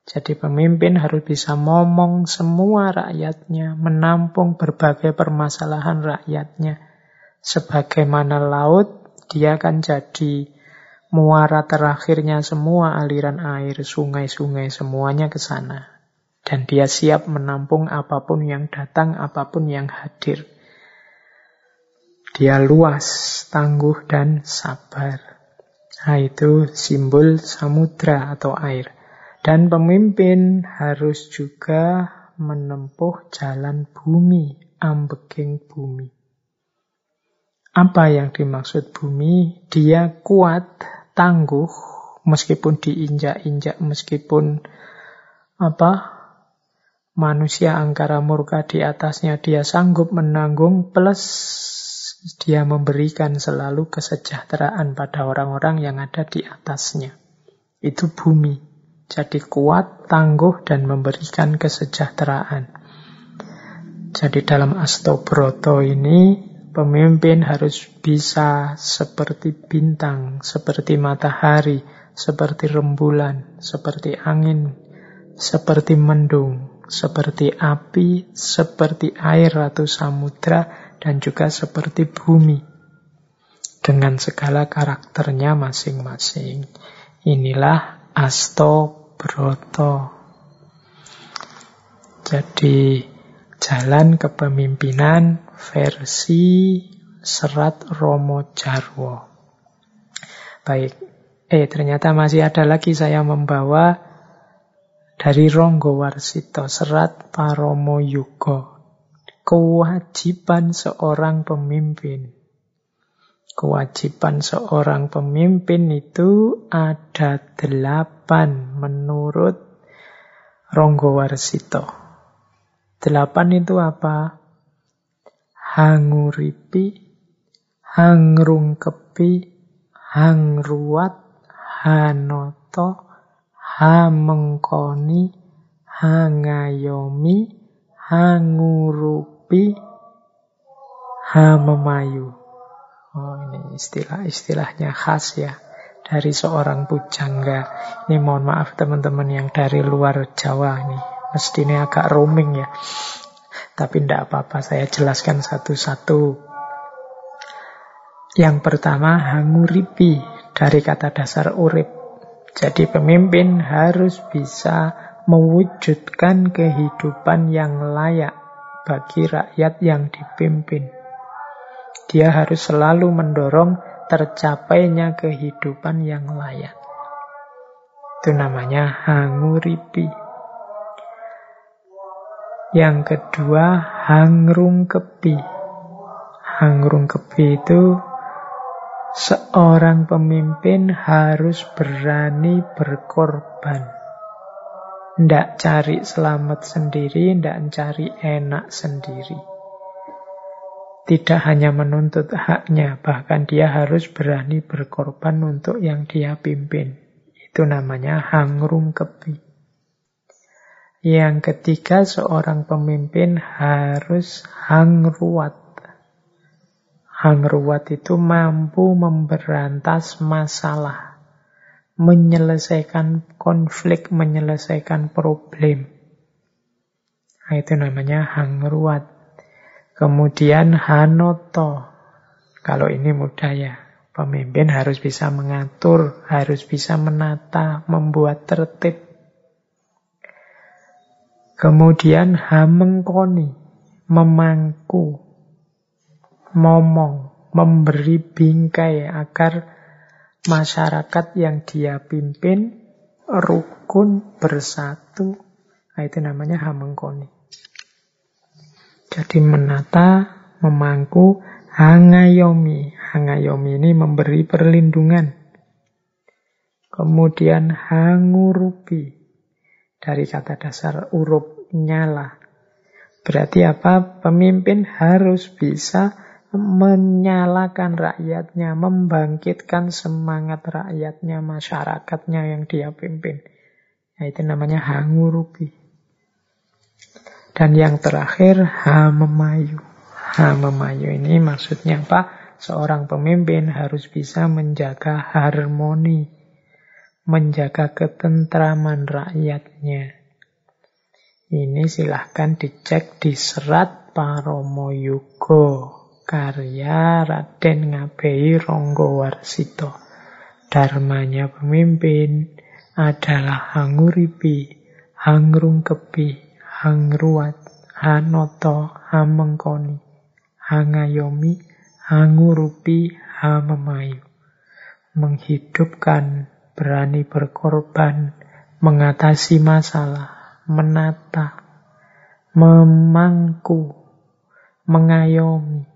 Jadi pemimpin harus bisa ngomong semua rakyatnya, menampung berbagai permasalahan rakyatnya. Sebagaimana laut, dia akan jadi muara terakhirnya semua aliran air, sungai-sungai, semuanya ke sana. Dan dia siap menampung apa pun yang datang, apa pun yang hadir. Dia luas, tangguh, dan sabar. Nah, itu simbol samudra atau air. Dan pemimpin harus juga menempuh jalan bumi, ambeking bumi. Apa yang dimaksud bumi? Dia kuat, tangguh, meskipun diinjak-injak, meskipun apa manusia angkara murka di atasnya dia sanggup menanggung plus dia memberikan selalu kesejahteraan pada orang-orang yang ada di atasnya. Itu bumi. Jadi kuat, tangguh, dan memberikan kesejahteraan. Jadi dalam Astobroto ini, pemimpin harus bisa seperti bintang, seperti matahari, seperti rembulan, seperti angin, seperti mendung, seperti api, seperti air atau samudra, dan juga seperti bumi dengan segala karakternya masing-masing. Inilah Asto Broto. Jadi jalan kepemimpinan versi Serat Romo Jarwo. Baik, eh ternyata masih ada lagi saya membawa dari Ronggo Warsito Serat Paromo Yugo kewajiban seorang pemimpin. Kewajiban seorang pemimpin itu ada delapan menurut Ronggo Warsito. Delapan itu apa? Hanguripi, hangrungkepi, hangruat, hanoto, hamengkoni, hangayomi, hangurupi, hamemayu. Oh ini istilah-istilahnya khas ya dari seorang pujangga. Ini mohon maaf teman-teman yang dari luar Jawa ini. Mesti ini agak roaming ya. Tapi tidak apa-apa, saya jelaskan satu-satu. Yang pertama, hanguripi dari kata dasar urip. Jadi pemimpin harus bisa mewujudkan kehidupan yang layak bagi rakyat yang dipimpin. Dia harus selalu mendorong tercapainya kehidupan yang layak. Itu namanya hanguripi. Yang kedua, hangrung kepi. Hangrung kepi itu Seorang pemimpin harus berani berkorban. Tidak cari selamat sendiri, tidak cari enak sendiri. Tidak hanya menuntut haknya, bahkan dia harus berani berkorban untuk yang dia pimpin. Itu namanya hangrung kepi. Yang ketiga, seorang pemimpin harus hangruat. Hangruat itu mampu memberantas masalah, menyelesaikan konflik, menyelesaikan problem. Nah, itu namanya hangruat. Kemudian hanoto. Kalau ini mudah ya. Pemimpin harus bisa mengatur, harus bisa menata, membuat tertib. Kemudian hamengkoni, memangku, momong, memberi bingkai agar masyarakat yang dia pimpin rukun bersatu. Nah, itu namanya hamengkoni. Jadi menata, memangku, hangayomi. Hangayomi ini memberi perlindungan. Kemudian hangurupi. Dari kata dasar urup nyala. Berarti apa? Pemimpin harus bisa menyalakan rakyatnya, membangkitkan semangat rakyatnya, masyarakatnya yang dia pimpin. Nah, itu namanya hangurupi. Dan yang terakhir, hamemayu. Hamemayu ini maksudnya apa? Seorang pemimpin harus bisa menjaga harmoni, menjaga ketentraman rakyatnya. Ini silahkan dicek di serat Paromoyugo karya Raden Ngabei Ronggo Warsito. Dharmanya pemimpin adalah hanguripi, hangrungkepi, hangruat, hanoto, hamengkoni, hangayomi, hangurupi, hamemayu. Menghidupkan, berani berkorban, mengatasi masalah, menata, memangku, mengayomi,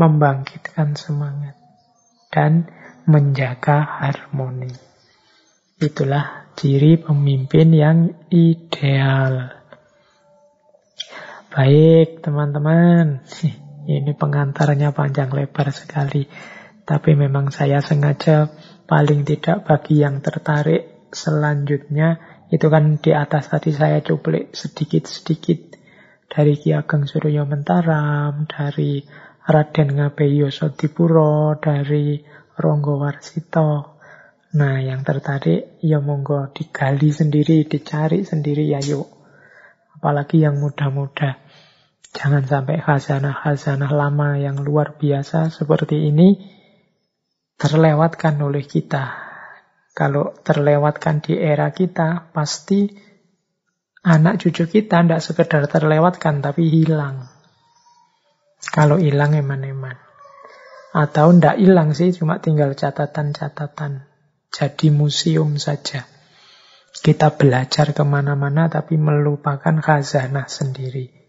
membangkitkan semangat, dan menjaga harmoni. Itulah ciri pemimpin yang ideal. Baik, teman-teman. Ini pengantarnya panjang lebar sekali. Tapi memang saya sengaja paling tidak bagi yang tertarik selanjutnya itu kan di atas tadi saya cuplik sedikit-sedikit dari Ki Ageng Suryo Mentaram, dari Raden Ngabeyo Sodipuro dari Ronggo Warsito. Nah, yang tertarik ya monggo digali sendiri, dicari sendiri ya yuk. Apalagi yang muda-muda. Jangan sampai khazanah-khazanah lama yang luar biasa seperti ini terlewatkan oleh kita. Kalau terlewatkan di era kita, pasti anak cucu kita tidak sekedar terlewatkan, tapi hilang. Kalau hilang eman-eman. Atau ndak hilang sih, cuma tinggal catatan-catatan. Jadi museum saja. Kita belajar ke mana-mana tapi melupakan khazanah sendiri.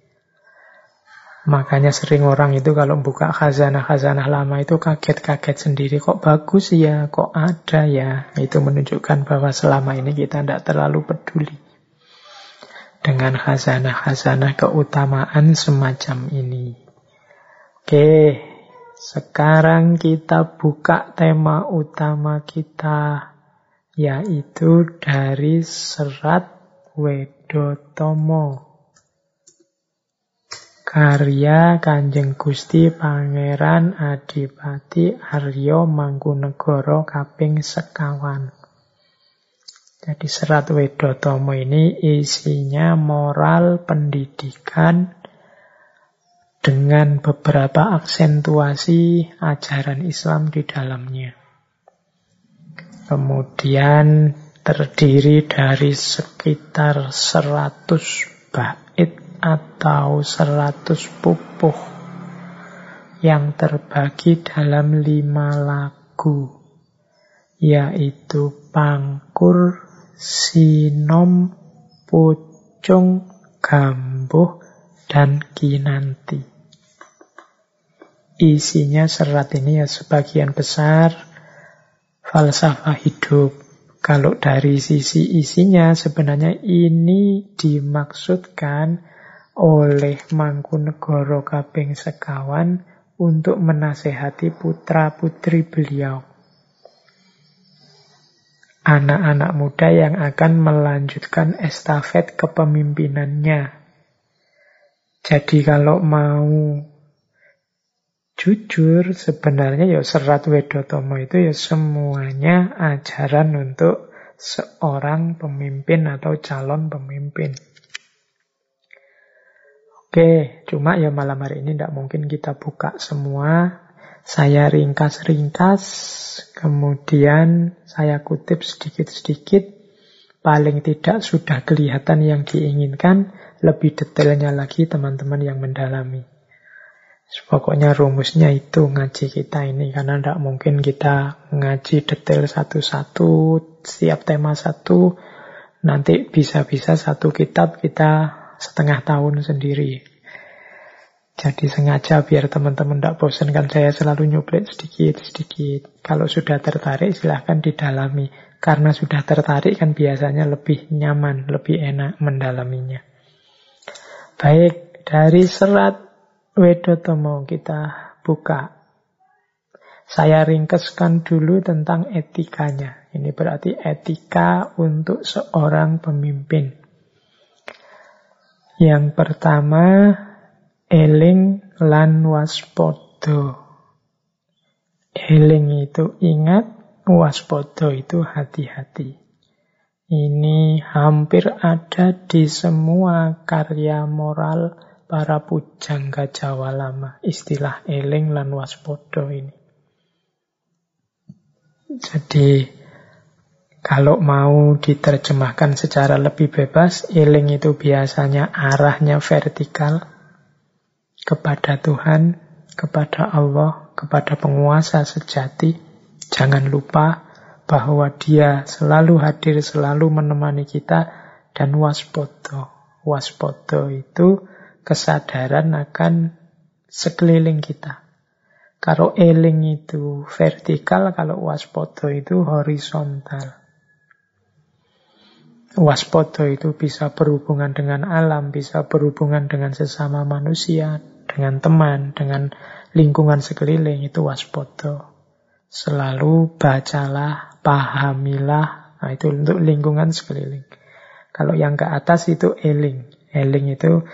Makanya sering orang itu kalau buka khazanah-khazanah lama itu kaget-kaget sendiri. Kok bagus ya, kok ada ya. Itu menunjukkan bahwa selama ini kita tidak terlalu peduli. dengan khazanah-khazanah keutamaan semacam ini. Oke, sekarang kita buka tema utama kita, yaitu dari serat Wedotomo. Karya Kanjeng Gusti Pangeran Adipati Aryo Mangkunegoro kaping sekawan. Jadi serat Wedotomo ini isinya moral pendidikan dengan beberapa aksentuasi ajaran Islam di dalamnya. Kemudian terdiri dari sekitar 100 bait atau 100 pupuh yang terbagi dalam lima lagu, yaitu Pangkur, Sinom, Pucung, Gambuh, dan Kinanti. Isinya serat ini ya sebagian besar falsafah hidup. Kalau dari sisi isinya sebenarnya ini dimaksudkan oleh Mangkunegoro Kaping Sekawan untuk menasehati putra-putri beliau. Anak-anak muda yang akan melanjutkan estafet kepemimpinannya. Jadi kalau mau jujur sebenarnya ya serat Wedotomo itu ya semuanya ajaran untuk seorang pemimpin atau calon pemimpin. Oke, cuma ya malam hari ini tidak mungkin kita buka semua. Saya ringkas-ringkas, kemudian saya kutip sedikit-sedikit. Paling tidak sudah kelihatan yang diinginkan, lebih detailnya lagi teman-teman yang mendalami. Pokoknya rumusnya itu ngaji kita ini karena tidak mungkin kita ngaji detail satu-satu setiap tema satu nanti bisa-bisa satu kitab kita setengah tahun sendiri. Jadi sengaja biar teman-teman tidak bosan kan saya selalu nyuplik sedikit-sedikit. Kalau sudah tertarik silahkan didalami. Karena sudah tertarik kan biasanya lebih nyaman, lebih enak mendalaminya. Baik, dari serat Wedotomo kita buka. Saya ringkeskan dulu tentang etikanya. Ini berarti etika untuk seorang pemimpin. Yang pertama, eling lan waspodo. Eling itu ingat, waspodo itu hati-hati. Ini hampir ada di semua karya moral para pujangga Jawa lama, istilah eling lan waspodo ini. Jadi kalau mau diterjemahkan secara lebih bebas, eling itu biasanya arahnya vertikal kepada Tuhan, kepada Allah, kepada penguasa sejati. Jangan lupa bahwa dia selalu hadir, selalu menemani kita, dan waspodo. Waspodo itu kesadaran akan sekeliling kita. Kalau eling itu vertikal, kalau waspodo itu horizontal. Waspodo itu bisa berhubungan dengan alam, bisa berhubungan dengan sesama manusia, dengan teman, dengan lingkungan sekeliling, itu waspodo. Selalu bacalah, pahamilah, nah itu untuk lingkungan sekeliling. Kalau yang ke atas itu eling. Eling itu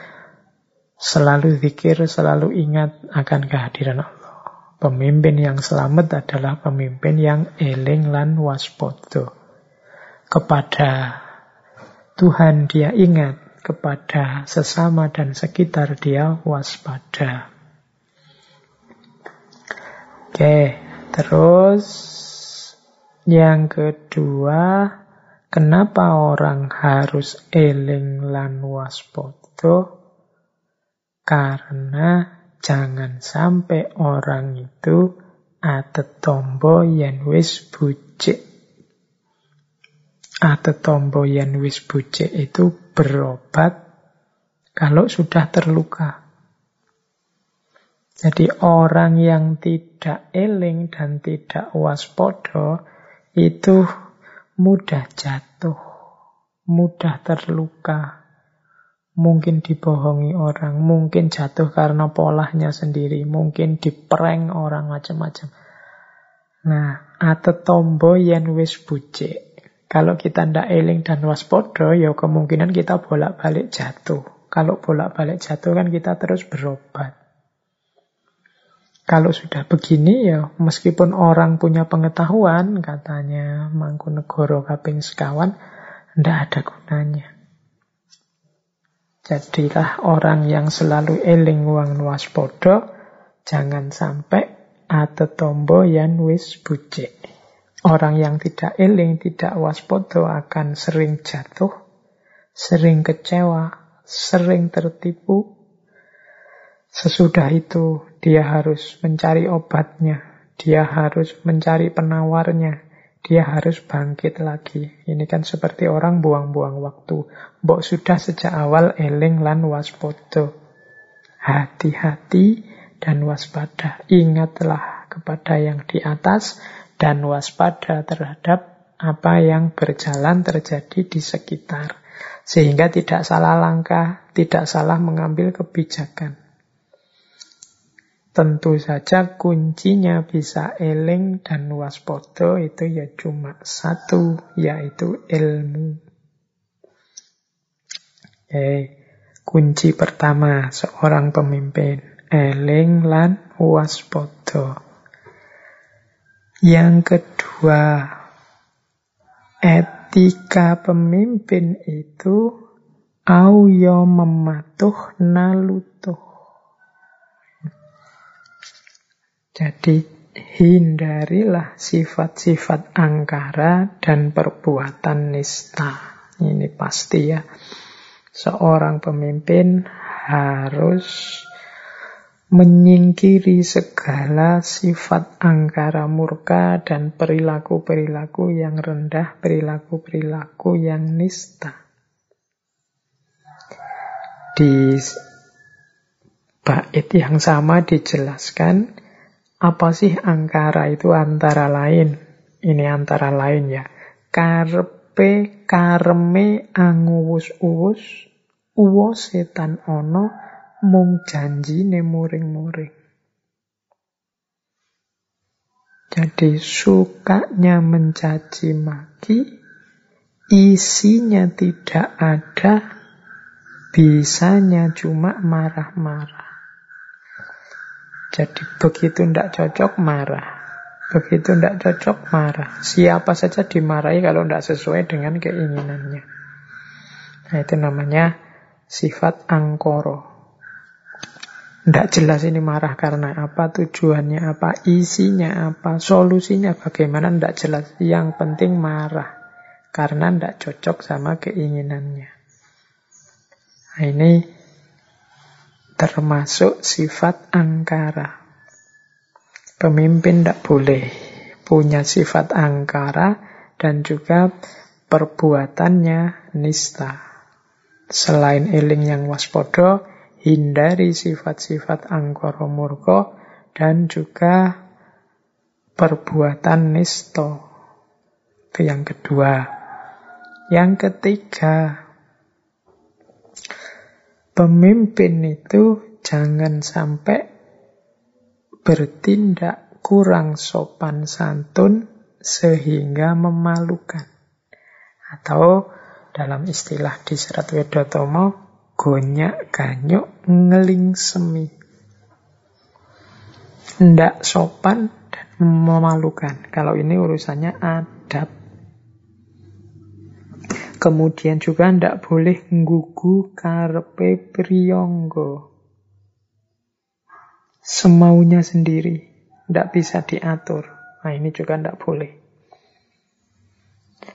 Selalu zikir, selalu ingat akan kehadiran Allah. Pemimpin yang selamat adalah pemimpin yang eling lan waspodo. Kepada Tuhan dia ingat, kepada sesama dan sekitar dia waspada. Oke, terus yang kedua, kenapa orang harus eling lan waspodo? Karena jangan sampai orang itu atet tombo yen wis bucik. Atet tombo yen wis bucik itu berobat kalau sudah terluka. Jadi orang yang tidak eling dan tidak waspodo itu mudah jatuh, mudah terluka, mungkin dibohongi orang, mungkin jatuh karena polanya sendiri, mungkin diprank orang macam-macam. Nah, atau tombo yen wis bucik. Kalau kita ndak eling dan waspada, ya kemungkinan kita bolak-balik jatuh. Kalau bolak-balik jatuh kan kita terus berobat. Kalau sudah begini ya meskipun orang punya pengetahuan katanya Mangkunegoro kaping sekawan ndak ada gunanya. Jadilah orang yang selalu eling wang waspada jangan sampai ada tombo yang wis bucik. Orang yang tidak eling, tidak waspada akan sering jatuh, sering kecewa, sering tertipu, Sesudah itu dia harus mencari obatnya, dia harus mencari penawarnya, dia harus bangkit lagi. Ini kan seperti orang buang-buang waktu. Mbok sudah sejak awal eling lan waspodo. Hati-hati dan waspada. Ingatlah kepada yang di atas dan waspada terhadap apa yang berjalan terjadi di sekitar. Sehingga tidak salah langkah, tidak salah mengambil kebijakan. Tentu saja kuncinya bisa eling dan waspada itu ya cuma satu, yaitu ilmu. Oke, kunci pertama seorang pemimpin, eling lan waspada. Yang kedua, etika pemimpin itu au yo mematuh nalutuh. Jadi hindarilah sifat-sifat angkara dan perbuatan nista. Ini pasti ya. Seorang pemimpin harus menyingkiri segala sifat angkara murka dan perilaku-perilaku yang rendah, perilaku-perilaku yang nista. Di bait yang sama dijelaskan apa sih angkara itu antara lain? Ini antara lain ya. Karpe kareme anguwus-uwus uwo setan ono mung janjine muring-muring. Jadi sukanya mencaci maki, isinya tidak ada, bisanya cuma marah-marah. Jadi begitu tidak cocok, marah. Begitu tidak cocok, marah. Siapa saja dimarahi kalau tidak sesuai dengan keinginannya. Nah itu namanya sifat angkoro. Tidak jelas ini marah karena apa, tujuannya apa, isinya apa, solusinya bagaimana, tidak jelas. Yang penting marah. Karena tidak cocok sama keinginannya. Nah ini termasuk sifat angkara. Pemimpin tidak boleh punya sifat angkara dan juga perbuatannya nista. Selain eling yang waspodo, hindari sifat-sifat angkoro murko dan juga perbuatan nisto. Itu yang kedua. Yang ketiga, Pemimpin itu jangan sampai bertindak kurang sopan santun sehingga memalukan. Atau dalam istilah di Serat Wedotomo, gonyak ganyuk ngeling semi. Ndak sopan dan memalukan. Kalau ini urusannya adab. Kemudian juga ndak boleh nggugu karpe priyonggo. Semaunya sendiri. Ndak bisa diatur. Nah ini juga ndak boleh.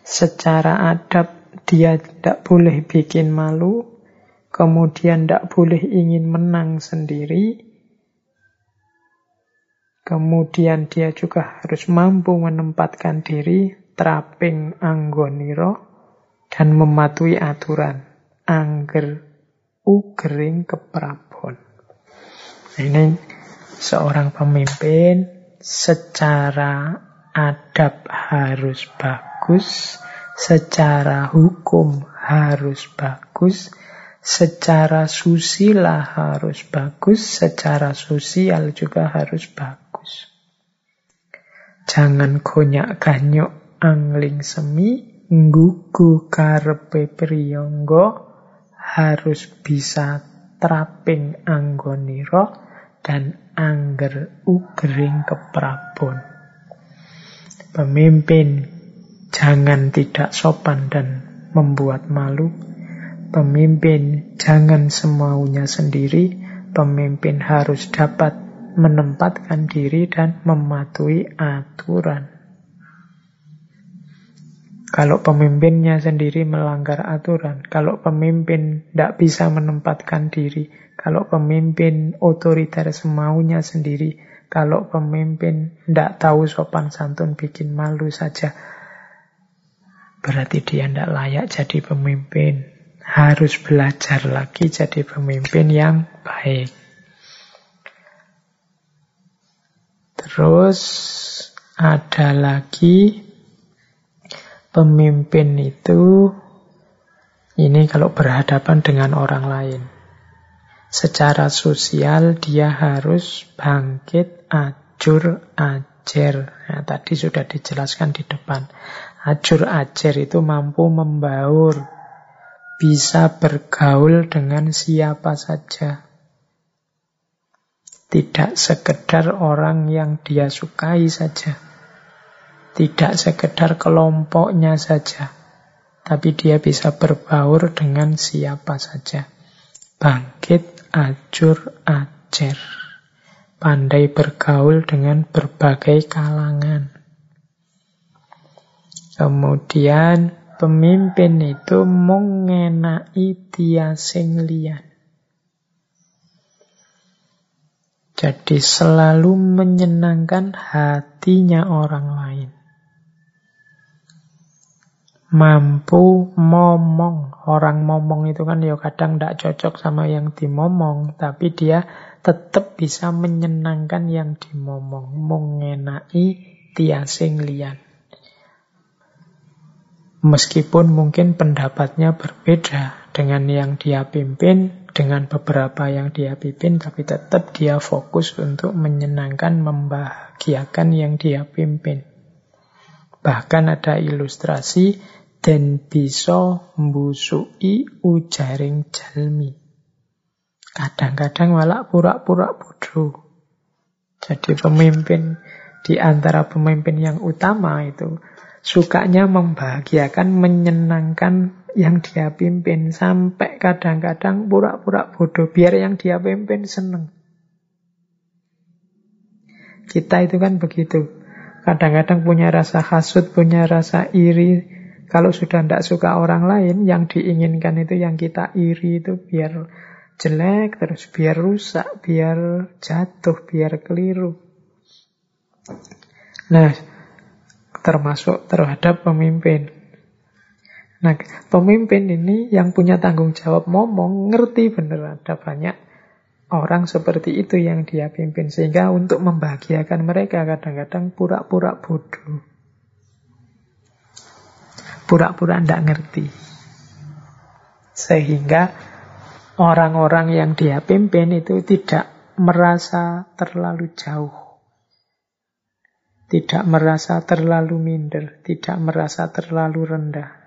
Secara adab dia tidak boleh bikin malu. Kemudian tidak boleh ingin menang sendiri. Kemudian dia juga harus mampu menempatkan diri trapping anggoniro dan mematuhi aturan angger ugering keprabon. Ini seorang pemimpin secara adab harus bagus, secara hukum harus bagus, secara susila harus bagus, secara sosial juga harus bagus. Jangan konyak ganyok angling semi, nggugu karepe priyonggo, harus bisa traping anggoniro dan angger ugering keprabon. Pemimpin jangan tidak sopan dan membuat malu. Pemimpin jangan semaunya sendiri. Pemimpin harus dapat menempatkan diri dan mematuhi aturan. Kalau pemimpinnya sendiri melanggar aturan, kalau pemimpin tidak bisa menempatkan diri, kalau pemimpin otoriter semaunya sendiri, kalau pemimpin tidak tahu sopan santun bikin malu saja, berarti dia tidak layak jadi pemimpin. Harus belajar lagi jadi pemimpin yang baik. Terus ada lagi Pemimpin itu ini kalau berhadapan dengan orang lain. Secara sosial dia harus bangkit, ajur, ajer. Nah, tadi sudah dijelaskan di depan. Ajur, ajer itu mampu membaur. Bisa bergaul dengan siapa saja. Tidak sekedar orang yang dia sukai saja. Tidak sekedar kelompoknya saja, tapi dia bisa berbaur dengan siapa saja. Bangkit, ajur, acer. Pandai bergaul dengan berbagai kalangan. Kemudian pemimpin itu mengenai tiasing lian. Jadi selalu menyenangkan hatinya orang lain mampu momong. Orang momong itu kan ya kadang tidak cocok sama yang dimomong, tapi dia tetap bisa menyenangkan yang dimomong, mengenai tiasing lian. Meskipun mungkin pendapatnya berbeda dengan yang dia pimpin, dengan beberapa yang dia pimpin, tapi tetap dia fokus untuk menyenangkan, membahagiakan yang dia pimpin. Bahkan ada ilustrasi dan bisa mbusui ujaring jalmi. Kadang-kadang malah pura-pura bodoh. Jadi pemimpin di antara pemimpin yang utama itu sukanya membahagiakan, menyenangkan yang dia pimpin sampai kadang-kadang pura-pura bodoh biar yang dia pimpin seneng. Kita itu kan begitu. Kadang-kadang punya rasa hasut, punya rasa iri, kalau sudah tidak suka orang lain, yang diinginkan itu yang kita iri itu biar jelek, terus biar rusak, biar jatuh, biar keliru. Nah, termasuk terhadap pemimpin. Nah, pemimpin ini yang punya tanggung jawab ngomong, ngerti bener ada banyak orang seperti itu yang dia pimpin. Sehingga untuk membahagiakan mereka kadang-kadang pura-pura bodoh pura-pura tidak ngerti. Sehingga orang-orang yang dia pimpin itu tidak merasa terlalu jauh. Tidak merasa terlalu minder, tidak merasa terlalu rendah.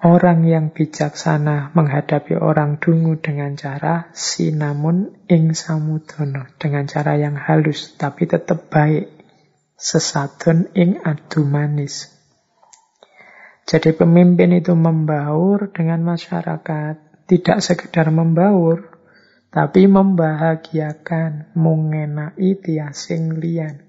Orang yang bijaksana menghadapi orang dungu dengan cara sinamun ing samudono. Dengan cara yang halus tapi tetap baik. Sesadon ing adu manis. Jadi pemimpin itu membaur dengan masyarakat. Tidak sekedar membaur, tapi membahagiakan, mengenai tiasing lian.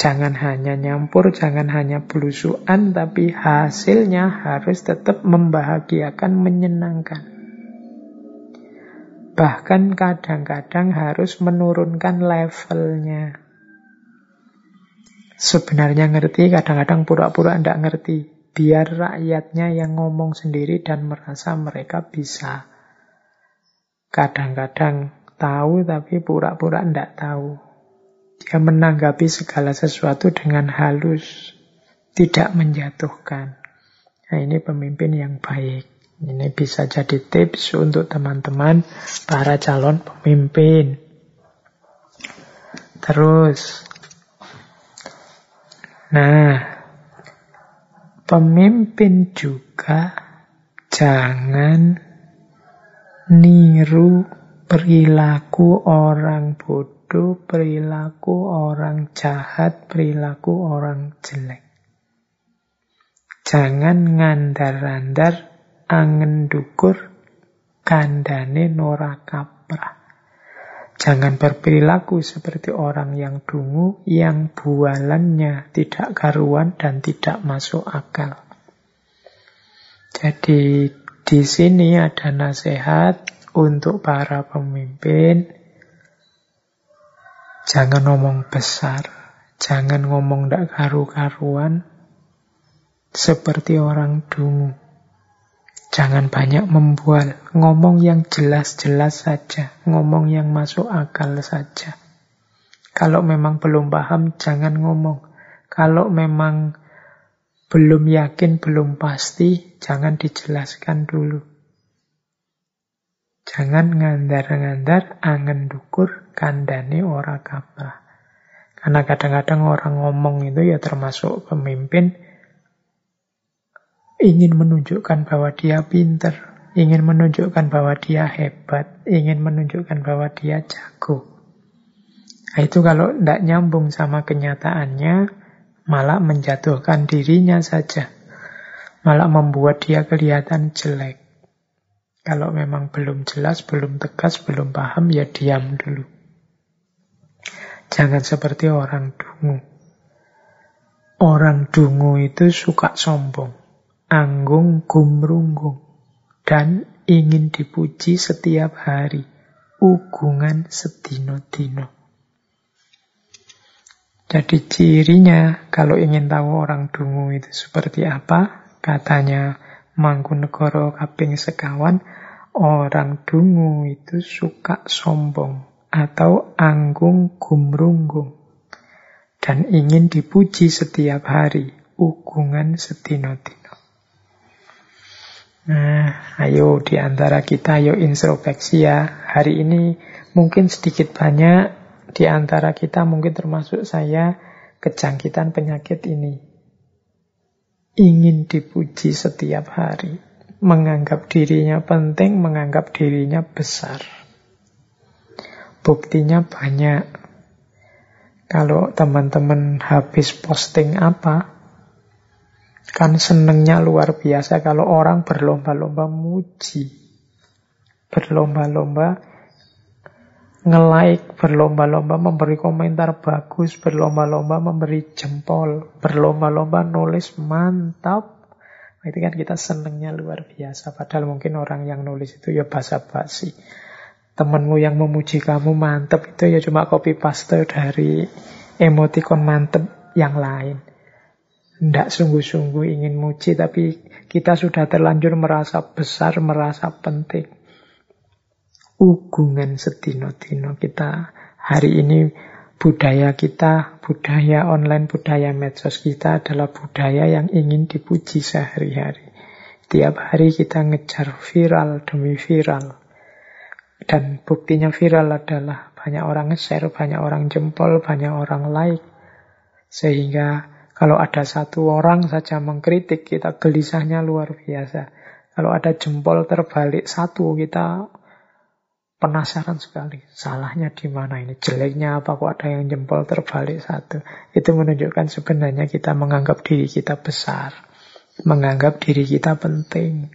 Jangan hanya nyampur, jangan hanya belusuan, tapi hasilnya harus tetap membahagiakan, menyenangkan. Bahkan kadang-kadang harus menurunkan levelnya. Sebenarnya ngerti, kadang-kadang pura-pura tidak ngerti. Biar rakyatnya yang ngomong sendiri dan merasa mereka bisa. Kadang-kadang tahu tapi pura-pura tidak tahu. Dia menanggapi segala sesuatu dengan halus, tidak menjatuhkan. Nah ini pemimpin yang baik. Ini bisa jadi tips untuk teman-teman para calon pemimpin. Terus, nah, pemimpin juga jangan niru perilaku orang bodoh, perilaku orang jahat, perilaku orang jelek. Jangan ngandar-andar angen dukur kandane nora kaprah. Jangan berperilaku seperti orang yang dungu, yang bualannya tidak karuan dan tidak masuk akal. Jadi di sini ada nasihat untuk para pemimpin. Jangan ngomong besar, jangan ngomong tidak karu-karuan seperti orang dungu. Jangan banyak membual, ngomong yang jelas-jelas saja, ngomong yang masuk akal saja. Kalau memang belum paham, jangan ngomong. Kalau memang belum yakin, belum pasti, jangan dijelaskan dulu. Jangan ngandar-ngandar, angen dukur, kandani ora kaprah. Karena kadang-kadang orang ngomong itu ya termasuk pemimpin, ingin menunjukkan bahwa dia pinter, ingin menunjukkan bahwa dia hebat, ingin menunjukkan bahwa dia jago. Nah, itu kalau tidak nyambung sama kenyataannya, malah menjatuhkan dirinya saja. Malah membuat dia kelihatan jelek. Kalau memang belum jelas, belum tegas, belum paham, ya diam dulu. Jangan seperti orang dungu. Orang dungu itu suka sombong anggung gumrunggung, dan ingin dipuji setiap hari, ugungan setino-tino. Jadi cirinya kalau ingin tahu orang dungu itu seperti apa, katanya Mangkunegoro kaping sekawan, orang dungu itu suka sombong atau anggung gumrunggung dan ingin dipuji setiap hari, ugungan setino-tino. Nah, ayo di antara kita, ayo introspeksi ya. Hari ini mungkin sedikit banyak di antara kita, mungkin termasuk saya, kejangkitan penyakit ini. Ingin dipuji setiap hari. Menganggap dirinya penting, menganggap dirinya besar. Buktinya banyak. Kalau teman-teman habis posting apa, Kan senengnya luar biasa kalau orang berlomba-lomba muji. Berlomba-lomba nge-like, berlomba-lomba memberi komentar bagus, berlomba-lomba memberi jempol, berlomba-lomba nulis mantap. Nah, itu kan kita senengnya luar biasa. Padahal mungkin orang yang nulis itu ya basa-basi. Temenmu yang memuji kamu mantap itu ya cuma copy paste dari emoticon mantap yang lain. Tidak sungguh-sungguh ingin muji, tapi kita sudah terlanjur merasa besar, merasa penting. Ugungan setino-tino kita hari ini budaya kita, budaya online, budaya medsos kita adalah budaya yang ingin dipuji sehari-hari. Tiap hari kita ngejar viral demi viral. Dan buktinya viral adalah banyak orang nge-share, banyak orang jempol, banyak orang like. Sehingga kalau ada satu orang saja mengkritik, kita gelisahnya luar biasa. Kalau ada jempol terbalik satu, kita penasaran sekali. Salahnya di mana ini? Jeleknya apa kok ada yang jempol terbalik satu? Itu menunjukkan sebenarnya kita menganggap diri kita besar. Menganggap diri kita penting.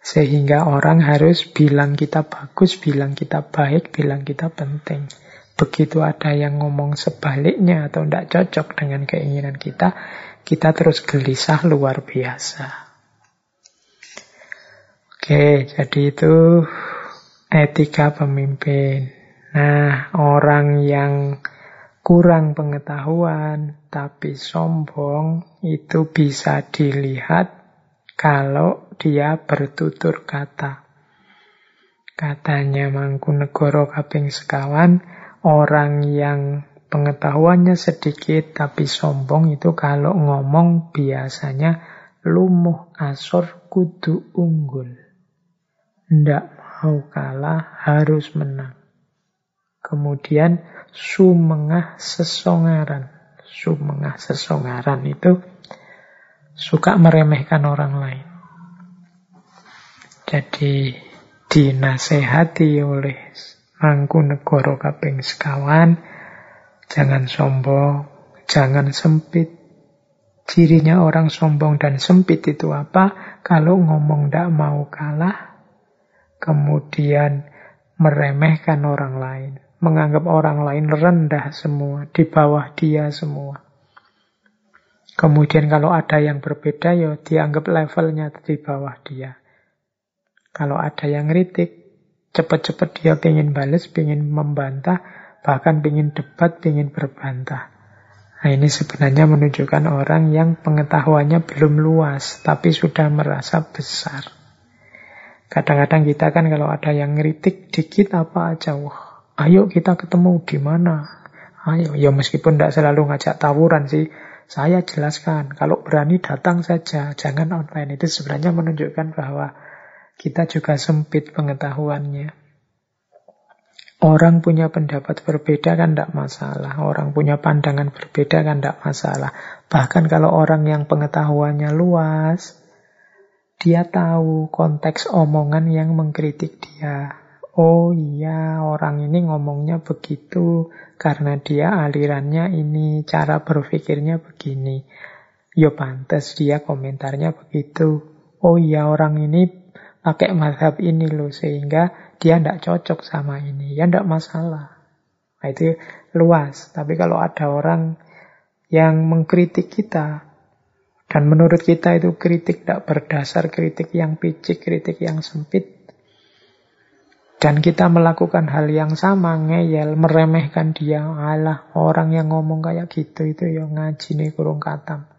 Sehingga orang harus bilang kita bagus, bilang kita baik, bilang kita penting. Begitu ada yang ngomong sebaliknya atau tidak cocok dengan keinginan kita, kita terus gelisah luar biasa. Oke, jadi itu etika pemimpin. Nah, orang yang kurang pengetahuan tapi sombong itu bisa dilihat kalau dia bertutur kata. Katanya Mangkunegoro kaping sekawan, Orang yang pengetahuannya sedikit tapi sombong itu kalau ngomong biasanya lumuh asor kudu unggul. Ndak mau kalah, harus menang. Kemudian sumengah sesongaran. Sumengah sesongaran itu suka meremehkan orang lain. Jadi dinasehati oleh Mangkunegoro kaping sekawan, jangan sombong, jangan sempit. Cirinya orang sombong dan sempit itu apa? Kalau ngomong tidak mau kalah, kemudian meremehkan orang lain, menganggap orang lain rendah semua, di bawah dia semua. Kemudian kalau ada yang berbeda, ya dianggap levelnya di bawah dia. Kalau ada yang kritik, Cepat-cepat dia pengen balas, pengen membantah, bahkan pengen debat, pengen berbantah. Nah ini sebenarnya menunjukkan orang yang pengetahuannya belum luas, tapi sudah merasa besar. Kadang-kadang kita kan kalau ada yang ngeritik dikit apa aja, wah ayo kita ketemu di mana? Ayo, ya meskipun tidak selalu ngajak tawuran sih, saya jelaskan, kalau berani datang saja, jangan online. Itu sebenarnya menunjukkan bahwa kita juga sempit pengetahuannya. Orang punya pendapat berbeda kan tidak masalah. Orang punya pandangan berbeda kan tidak masalah. Bahkan kalau orang yang pengetahuannya luas, dia tahu konteks omongan yang mengkritik dia. Oh iya, orang ini ngomongnya begitu karena dia alirannya ini, cara berpikirnya begini. Yo pantas dia komentarnya begitu. Oh iya, orang ini pakai mazhab ini loh sehingga dia tidak cocok sama ini ya tidak masalah nah, itu luas tapi kalau ada orang yang mengkritik kita dan menurut kita itu kritik tidak berdasar kritik yang picik kritik yang sempit dan kita melakukan hal yang sama ngeyel meremehkan dia Allah orang yang ngomong kayak gitu itu ya ngaji nih kurung katam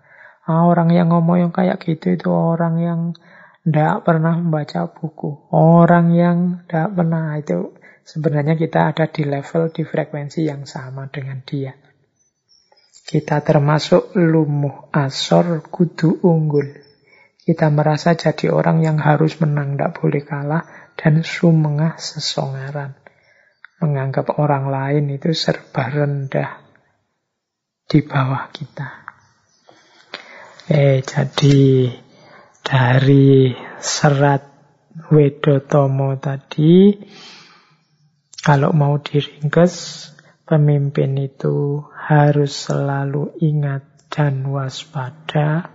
ah, orang yang ngomong yang kayak gitu itu orang yang tidak pernah membaca buku. Orang yang tidak pernah itu sebenarnya kita ada di level, di frekuensi yang sama dengan dia. Kita termasuk lumuh asor kudu unggul. Kita merasa jadi orang yang harus menang, tidak boleh kalah, dan sumengah sesongaran. Menganggap orang lain itu serba rendah di bawah kita. Eh, jadi dari serat Wedotomo tadi, kalau mau diringkes, pemimpin itu harus selalu ingat dan waspada,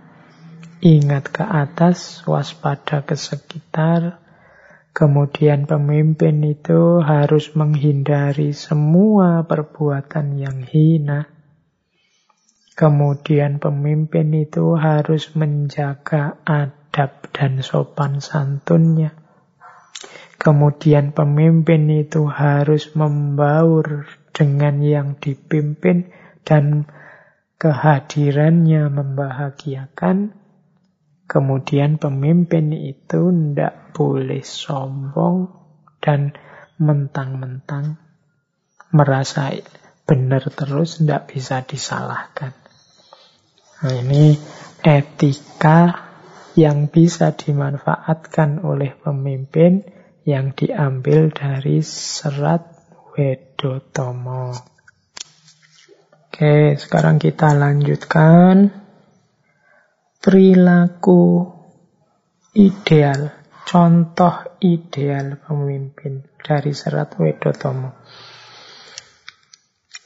ingat ke atas, waspada ke sekitar, Kemudian pemimpin itu harus menghindari semua perbuatan yang hina. Kemudian pemimpin itu harus menjaga adab dan sopan santunnya. Kemudian pemimpin itu harus membaur dengan yang dipimpin dan kehadirannya membahagiakan. Kemudian pemimpin itu tidak boleh sombong dan mentang-mentang merasa benar terus tidak bisa disalahkan. Nah, ini etika yang bisa dimanfaatkan oleh pemimpin yang diambil dari serat Wedotomo. Oke, sekarang kita lanjutkan perilaku ideal, contoh ideal pemimpin dari serat Wedotomo.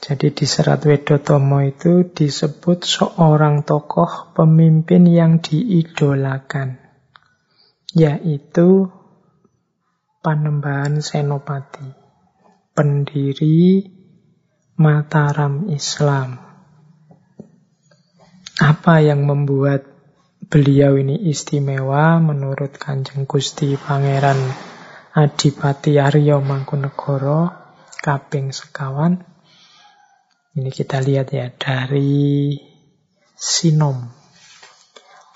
Jadi di Serat Wedotomo itu disebut seorang tokoh pemimpin yang diidolakan, yaitu Panembahan Senopati, pendiri Mataram Islam. Apa yang membuat beliau ini istimewa menurut Kanjeng Gusti Pangeran Adipati Aryo Mangkunegoro kaping sekawan ini kita lihat ya dari sinom.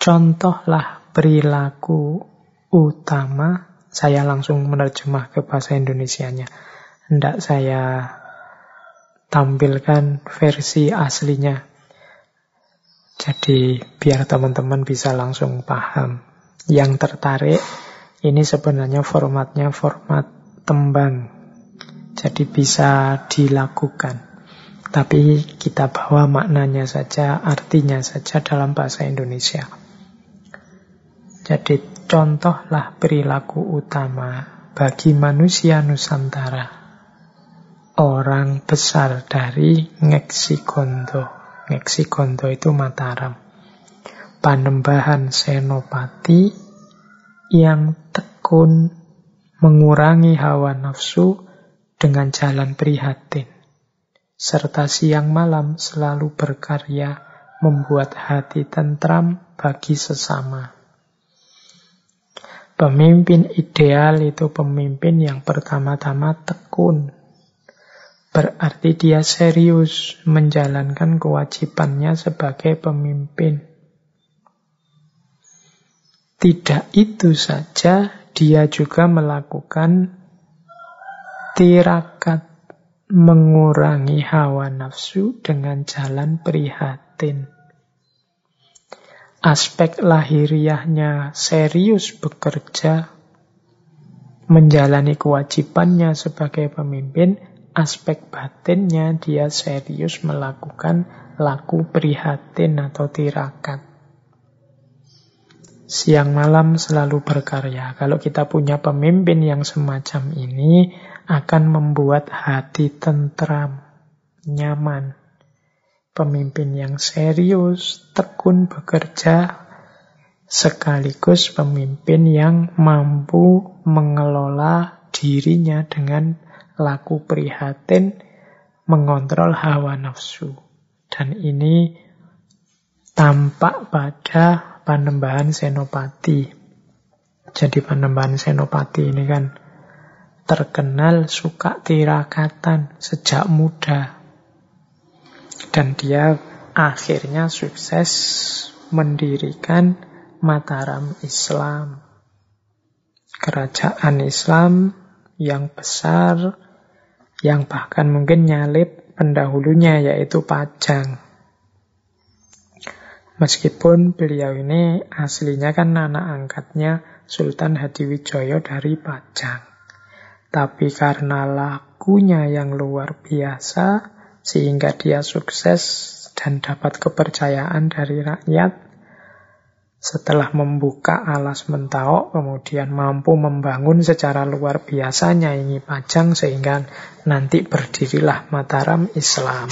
Contohlah perilaku utama, saya langsung menerjemah ke bahasa Indonesianya. Hendak saya tampilkan versi aslinya. Jadi biar teman-teman bisa langsung paham. Yang tertarik ini sebenarnya formatnya format tembang. Jadi bisa dilakukan. Tapi kita bawa maknanya saja, artinya saja dalam bahasa Indonesia. Jadi contohlah perilaku utama bagi manusia Nusantara. Orang besar dari Ngeksigondo. Ngeksigondo itu Mataram. Panembahan Senopati yang tekun mengurangi hawa nafsu dengan jalan prihatin. Serta siang malam selalu berkarya membuat hati tentram bagi sesama. Pemimpin ideal itu pemimpin yang pertama-tama tekun, Berarti dia serius menjalankan kewajibannya sebagai pemimpin. Tidak itu saja, dia juga melakukan tirakat mengurangi hawa nafsu dengan jalan prihatin. Aspek lahiriahnya serius bekerja, menjalani kewajibannya sebagai pemimpin, aspek batinnya dia serius melakukan laku prihatin atau tirakat. Siang malam selalu berkarya. Kalau kita punya pemimpin yang semacam ini, akan membuat hati tentram, nyaman. Pemimpin yang serius, tekun bekerja, sekaligus pemimpin yang mampu mengelola dirinya dengan laku prihatin, mengontrol hawa nafsu. Dan ini tampak pada panembahan senopati. Jadi panembahan senopati ini kan terkenal suka tirakatan sejak muda. Dan dia akhirnya sukses mendirikan Mataram Islam. Kerajaan Islam yang besar yang bahkan mungkin nyalip pendahulunya yaitu Pajang. Meskipun beliau ini aslinya kan anak angkatnya Sultan Hadiwijoyo dari Pajang. Tapi karena lakunya yang luar biasa, sehingga dia sukses dan dapat kepercayaan dari rakyat, setelah membuka alas mentaok, kemudian mampu membangun secara luar biasa nyanyi pajang sehingga nanti berdirilah Mataram Islam.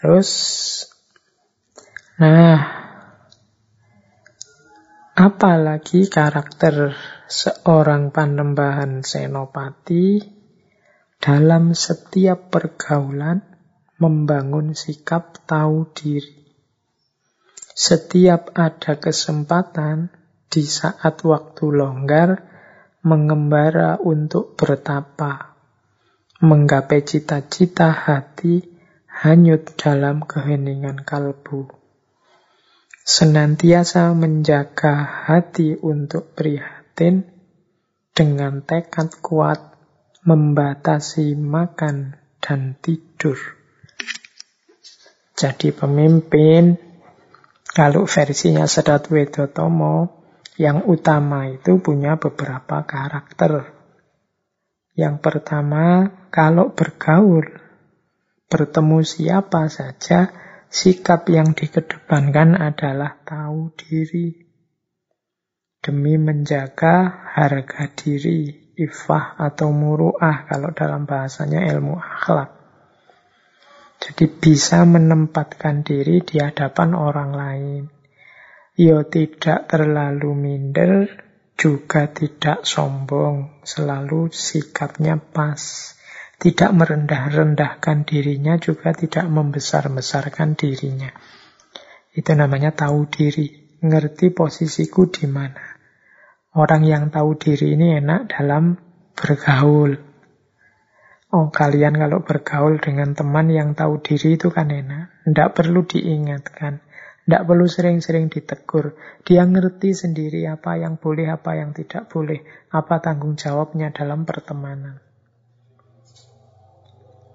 Terus, nah, apalagi karakter seorang panembahan senopati dalam setiap pergaulan membangun sikap tahu diri. Setiap ada kesempatan di saat waktu longgar, mengembara untuk bertapa, menggapai cita-cita hati, hanyut dalam keheningan kalbu. Senantiasa menjaga hati untuk prihatin dengan tekad kuat membatasi makan dan tidur. Jadi pemimpin kalau versinya Sedat Wedotomo, yang utama itu punya beberapa karakter. Yang pertama, kalau bergaul, bertemu siapa saja, sikap yang dikedepankan adalah tahu diri. Demi menjaga harga diri, ifah atau muruah kalau dalam bahasanya ilmu akhlak. Jadi bisa menempatkan diri di hadapan orang lain. Yo tidak terlalu minder, juga tidak sombong, selalu sikapnya pas. Tidak merendah-rendahkan dirinya, juga tidak membesar-besarkan dirinya. Itu namanya tahu diri, ngerti posisiku di mana. Orang yang tahu diri ini enak dalam bergaul, Oh, kalian kalau bergaul dengan teman yang tahu diri itu kan enak. Tidak perlu diingatkan. Tidak perlu sering-sering ditegur. Dia ngerti sendiri apa yang boleh, apa yang tidak boleh. Apa tanggung jawabnya dalam pertemanan.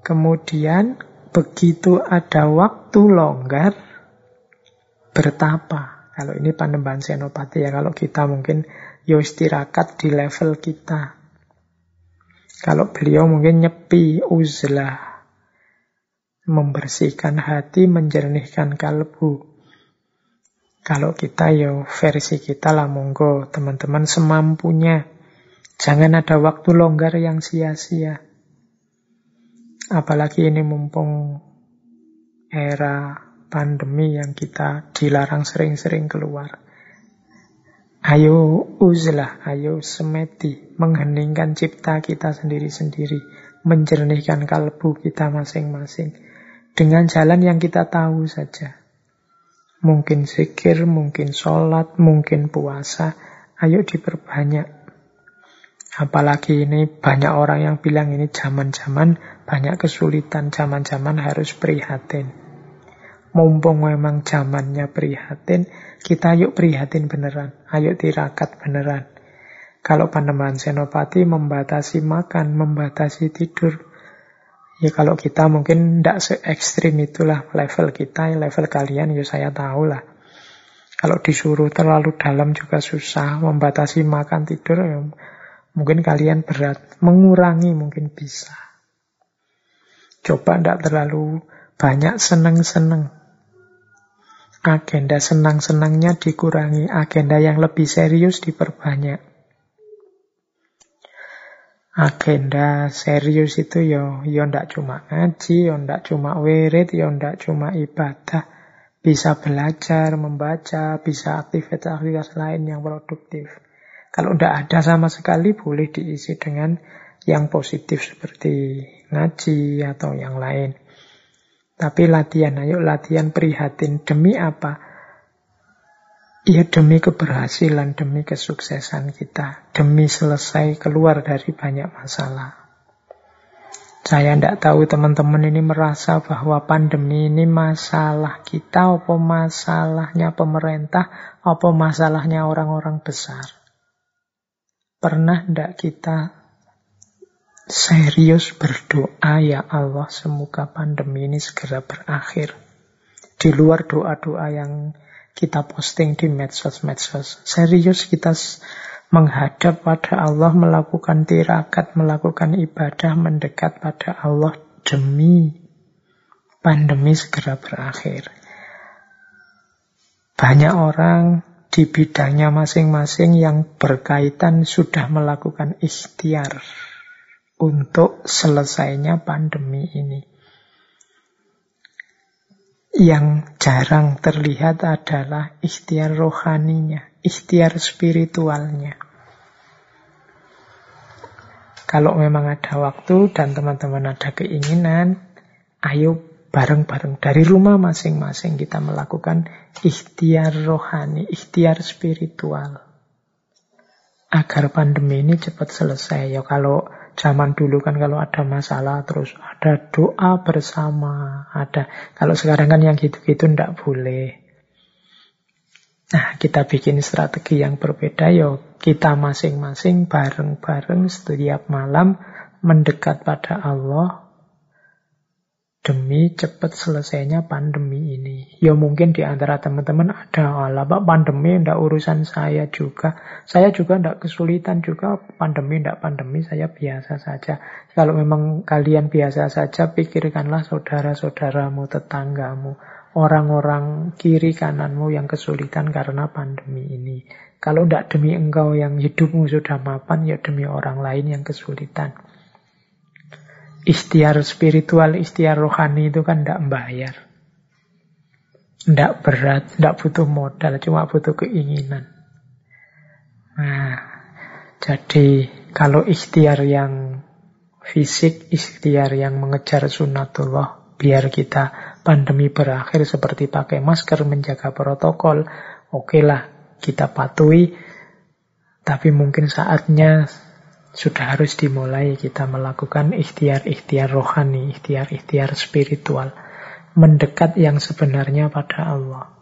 Kemudian begitu ada waktu longgar, bertapa. Kalau ini panembahan senopati ya, kalau kita mungkin yo istirahat di level kita. Kalau beliau mungkin nyepi, uzlah. Membersihkan hati, menjernihkan kalbu. Kalau kita yo versi kita lah monggo teman-teman semampunya. Jangan ada waktu longgar yang sia-sia. Apalagi ini mumpung era pandemi yang kita dilarang sering-sering keluar. Ayo uzlah, ayo semeti, mengheningkan cipta kita sendiri-sendiri, menjernihkan kalbu kita masing-masing, dengan jalan yang kita tahu saja. Mungkin zikir, mungkin sholat, mungkin puasa, ayo diperbanyak. Apalagi ini banyak orang yang bilang ini zaman-zaman banyak kesulitan, zaman-zaman harus prihatin. Mumpung memang zamannya prihatin, kita yuk prihatin beneran. Ayo tirakat beneran. Kalau Panembahan Senopati membatasi makan, membatasi tidur. Ya kalau kita mungkin tidak se ekstrim itulah level kita, level kalian ya saya tahu lah. Kalau disuruh terlalu dalam juga susah, membatasi makan tidur ya Mungkin kalian berat, mengurangi mungkin bisa. Coba tidak terlalu banyak seneng-seneng. Agenda senang-senangnya dikurangi, agenda yang lebih serius diperbanyak. Agenda serius itu yo yo ndak cuma ngaji, yo ndak cuma wirid, yo ndak cuma ibadah. Bisa belajar, membaca, bisa aktivitas-aktivitas lain yang produktif. Kalau tidak ada sama sekali, boleh diisi dengan yang positif seperti ngaji atau yang lain. Tapi latihan, ayo latihan prihatin. Demi apa? Ya demi keberhasilan, demi kesuksesan kita. Demi selesai keluar dari banyak masalah. Saya tidak tahu teman-teman ini merasa bahwa pandemi ini masalah kita, apa masalahnya pemerintah, apa masalahnya orang-orang besar. Pernah tidak kita serius berdoa, ya Allah, semoga pandemi ini segera berakhir. Di luar doa-doa yang kita posting di medsos-medsos. Serius kita menghadap pada Allah, melakukan tirakat, melakukan ibadah, mendekat pada Allah demi pandemi segera berakhir. Banyak orang di bidangnya masing-masing yang berkaitan sudah melakukan ikhtiar untuk selesainya pandemi ini. Yang jarang terlihat adalah ikhtiar rohaninya, ikhtiar spiritualnya. Kalau memang ada waktu dan teman-teman ada keinginan, ayo bareng-bareng dari rumah masing-masing kita melakukan ikhtiar rohani, ikhtiar spiritual. Agar pandemi ini cepat selesai. Ya kalau zaman dulu kan kalau ada masalah terus ada doa bersama, ada. Kalau sekarang kan yang gitu-gitu ndak boleh. Nah, kita bikin strategi yang berbeda yo. Kita masing-masing bareng-bareng setiap malam mendekat pada Allah, demi cepat selesainya pandemi ini. Ya mungkin di antara teman-teman ada, ala pak pandemi ndak urusan saya juga. Saya juga ndak kesulitan juga pandemi ndak pandemi, saya biasa saja. Kalau memang kalian biasa saja, pikirkanlah saudara-saudaramu, tetanggamu, orang-orang kiri kananmu yang kesulitan karena pandemi ini. Kalau ndak demi engkau yang hidupmu sudah mapan, ya demi orang lain yang kesulitan ikhtiar spiritual, ikhtiar rohani itu kan tidak membayar. Tidak berat, tidak butuh modal, cuma butuh keinginan. Nah, jadi kalau ikhtiar yang fisik, ikhtiar yang mengejar sunatullah, biar kita pandemi berakhir seperti pakai masker, menjaga protokol, oke okay kita patuhi, tapi mungkin saatnya sudah harus dimulai kita melakukan ikhtiar-ikhtiar rohani, ikhtiar-ikhtiar spiritual, mendekat yang sebenarnya pada Allah.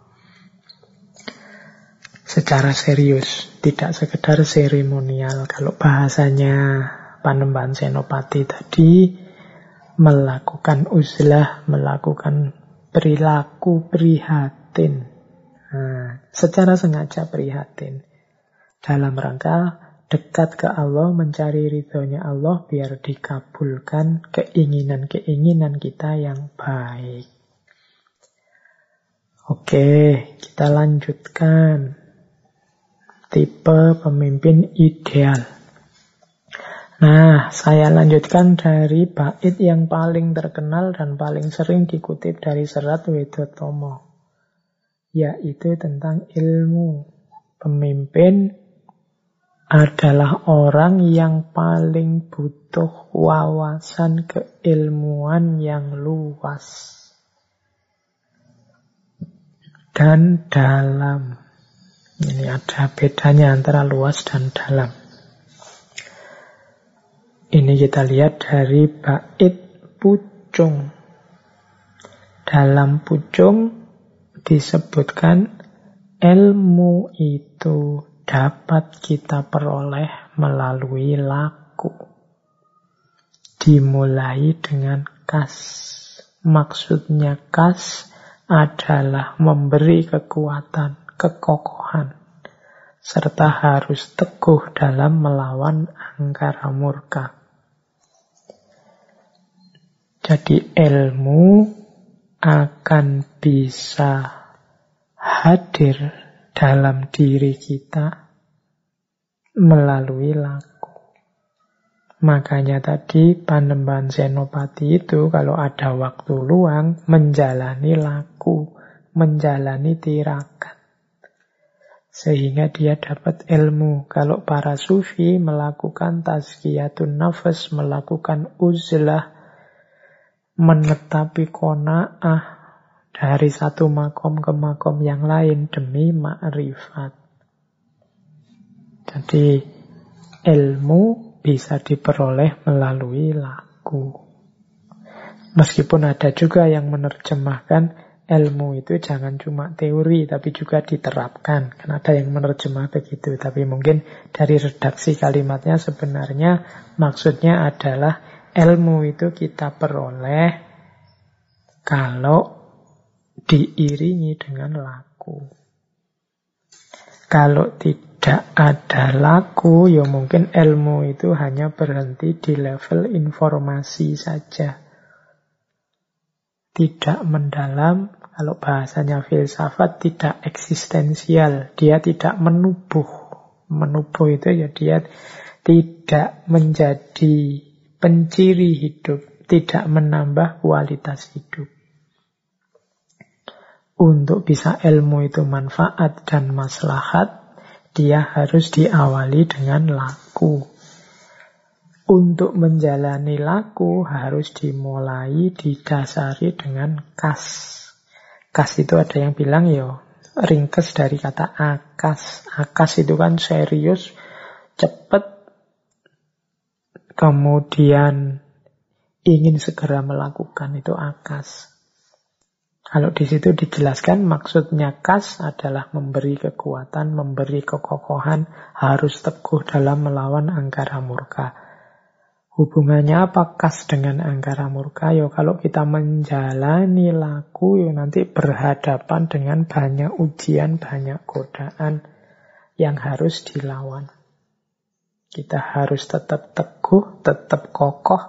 Secara serius, tidak sekedar seremonial. Kalau bahasanya Panembahan Senopati tadi, melakukan uzlah, melakukan perilaku prihatin. Nah, secara sengaja prihatin. Dalam rangka dekat ke Allah, mencari ridhonya Allah biar dikabulkan keinginan-keinginan kita yang baik. Oke, kita lanjutkan. Tipe pemimpin ideal. Nah, saya lanjutkan dari bait yang paling terkenal dan paling sering dikutip dari serat Wedotomo. Yaitu tentang ilmu. Pemimpin adalah orang yang paling butuh wawasan keilmuan yang luas dan dalam. Ini ada bedanya antara luas dan dalam. Ini kita lihat dari bait pucung. Dalam pucung disebutkan ilmu itu dapat kita peroleh melalui laku. Dimulai dengan kas. Maksudnya kas adalah memberi kekuatan, kekokohan, serta harus teguh dalam melawan angkara murka. Jadi ilmu akan bisa hadir dalam diri kita melalui laku. Makanya tadi panembahan senopati itu kalau ada waktu luang menjalani laku, menjalani tirakat. Sehingga dia dapat ilmu. Kalau para sufi melakukan tazkiyatun nafas, melakukan uzlah, menetapi kona'ah, dari satu makom ke makom yang lain demi makrifat. Jadi ilmu bisa diperoleh melalui laku. Meskipun ada juga yang menerjemahkan ilmu itu jangan cuma teori tapi juga diterapkan. Kan ada yang menerjemah begitu. Tapi mungkin dari redaksi kalimatnya sebenarnya maksudnya adalah ilmu itu kita peroleh kalau diiringi dengan laku. Kalau tidak ada laku, ya mungkin ilmu itu hanya berhenti di level informasi saja. Tidak mendalam, kalau bahasanya filsafat tidak eksistensial, dia tidak menubuh. Menubuh itu ya dia tidak menjadi penciri hidup, tidak menambah kualitas hidup. Untuk bisa ilmu itu manfaat dan maslahat, dia harus diawali dengan laku. Untuk menjalani laku harus dimulai didasari dengan kas. Kas itu ada yang bilang yo ringkes dari kata akas. Akas itu kan serius, cepat, kemudian ingin segera melakukan itu akas. Kalau di situ dijelaskan maksudnya kas adalah memberi kekuatan, memberi kekokohan, harus teguh dalam melawan angkara murka. Hubungannya apa kas dengan angkara murka? Yo kalau kita menjalani laku, yo nanti berhadapan dengan banyak ujian, banyak godaan yang harus dilawan. Kita harus tetap teguh, tetap kokoh.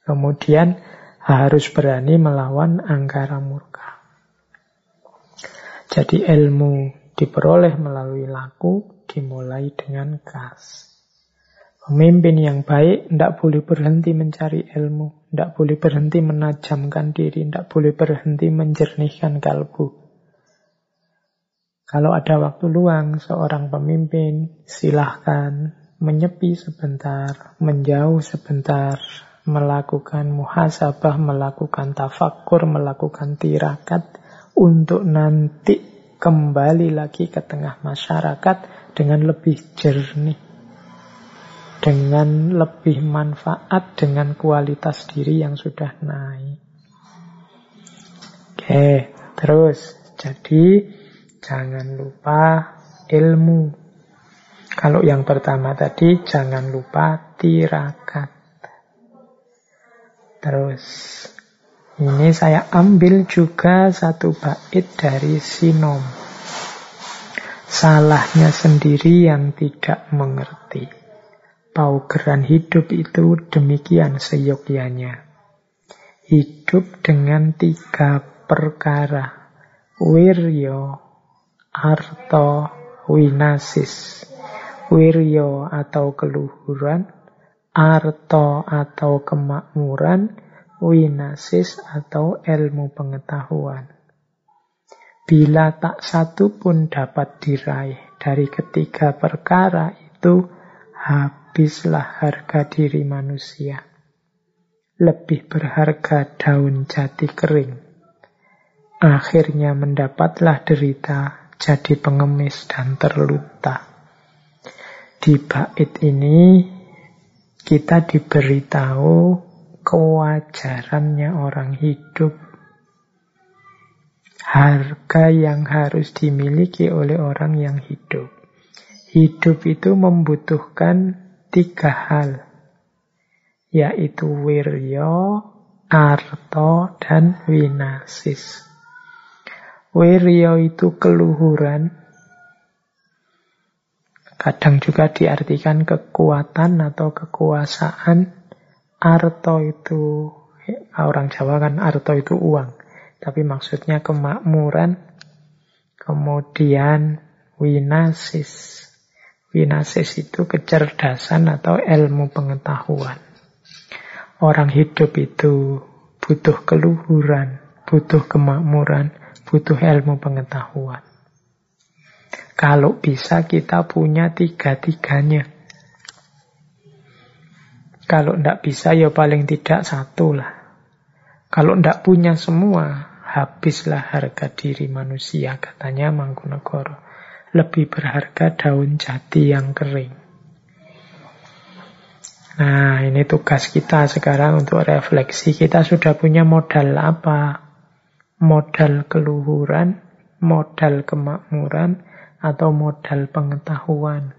Kemudian harus berani melawan angkara murka. Jadi ilmu diperoleh melalui laku, dimulai dengan kas. Pemimpin yang baik tidak boleh berhenti mencari ilmu, tidak boleh berhenti menajamkan diri, tidak boleh berhenti menjernihkan kalbu. Kalau ada waktu luang, seorang pemimpin silahkan menyepi sebentar, menjauh sebentar, melakukan muhasabah, melakukan tafakur, melakukan tirakat untuk nanti kembali lagi ke tengah masyarakat dengan lebih jernih, dengan lebih manfaat, dengan kualitas diri yang sudah naik. Oke, terus jadi jangan lupa ilmu. Kalau yang pertama tadi jangan lupa tirakat. Terus ini saya ambil juga satu bait dari Sinom. Salahnya sendiri yang tidak mengerti. Paugeran hidup itu demikian seyogyanya. Hidup dengan tiga perkara. Wiryo, arto, winasis. Wiryo atau keluhuran, arto atau kemakmuran, winasis atau ilmu pengetahuan. Bila tak satu pun dapat diraih dari ketiga perkara itu, habislah harga diri manusia. Lebih berharga daun jati kering. Akhirnya mendapatlah derita, jadi pengemis dan terluka. Di bait ini kita diberitahu kewajarannya orang hidup. Harga yang harus dimiliki oleh orang yang hidup. Hidup itu membutuhkan tiga hal, yaitu wiryo, arto, dan winasis. Wiryo itu keluhuran, kadang juga diartikan kekuatan atau kekuasaan. Arto itu, orang Jawa kan arto itu uang. Tapi maksudnya kemakmuran. Kemudian winasis. Winasis itu kecerdasan atau ilmu pengetahuan. Orang hidup itu butuh keluhuran, butuh kemakmuran, butuh ilmu pengetahuan. Kalau bisa kita punya tiga-tiganya. Kalau tidak bisa ya paling tidak satu lah. Kalau tidak punya semua, habislah harga diri manusia, katanya Mangkunegoro. Lebih berharga daun jati yang kering. Nah, ini tugas kita sekarang untuk refleksi. Kita sudah punya modal apa? Modal keluhuran, modal kemakmuran, atau modal pengetahuan.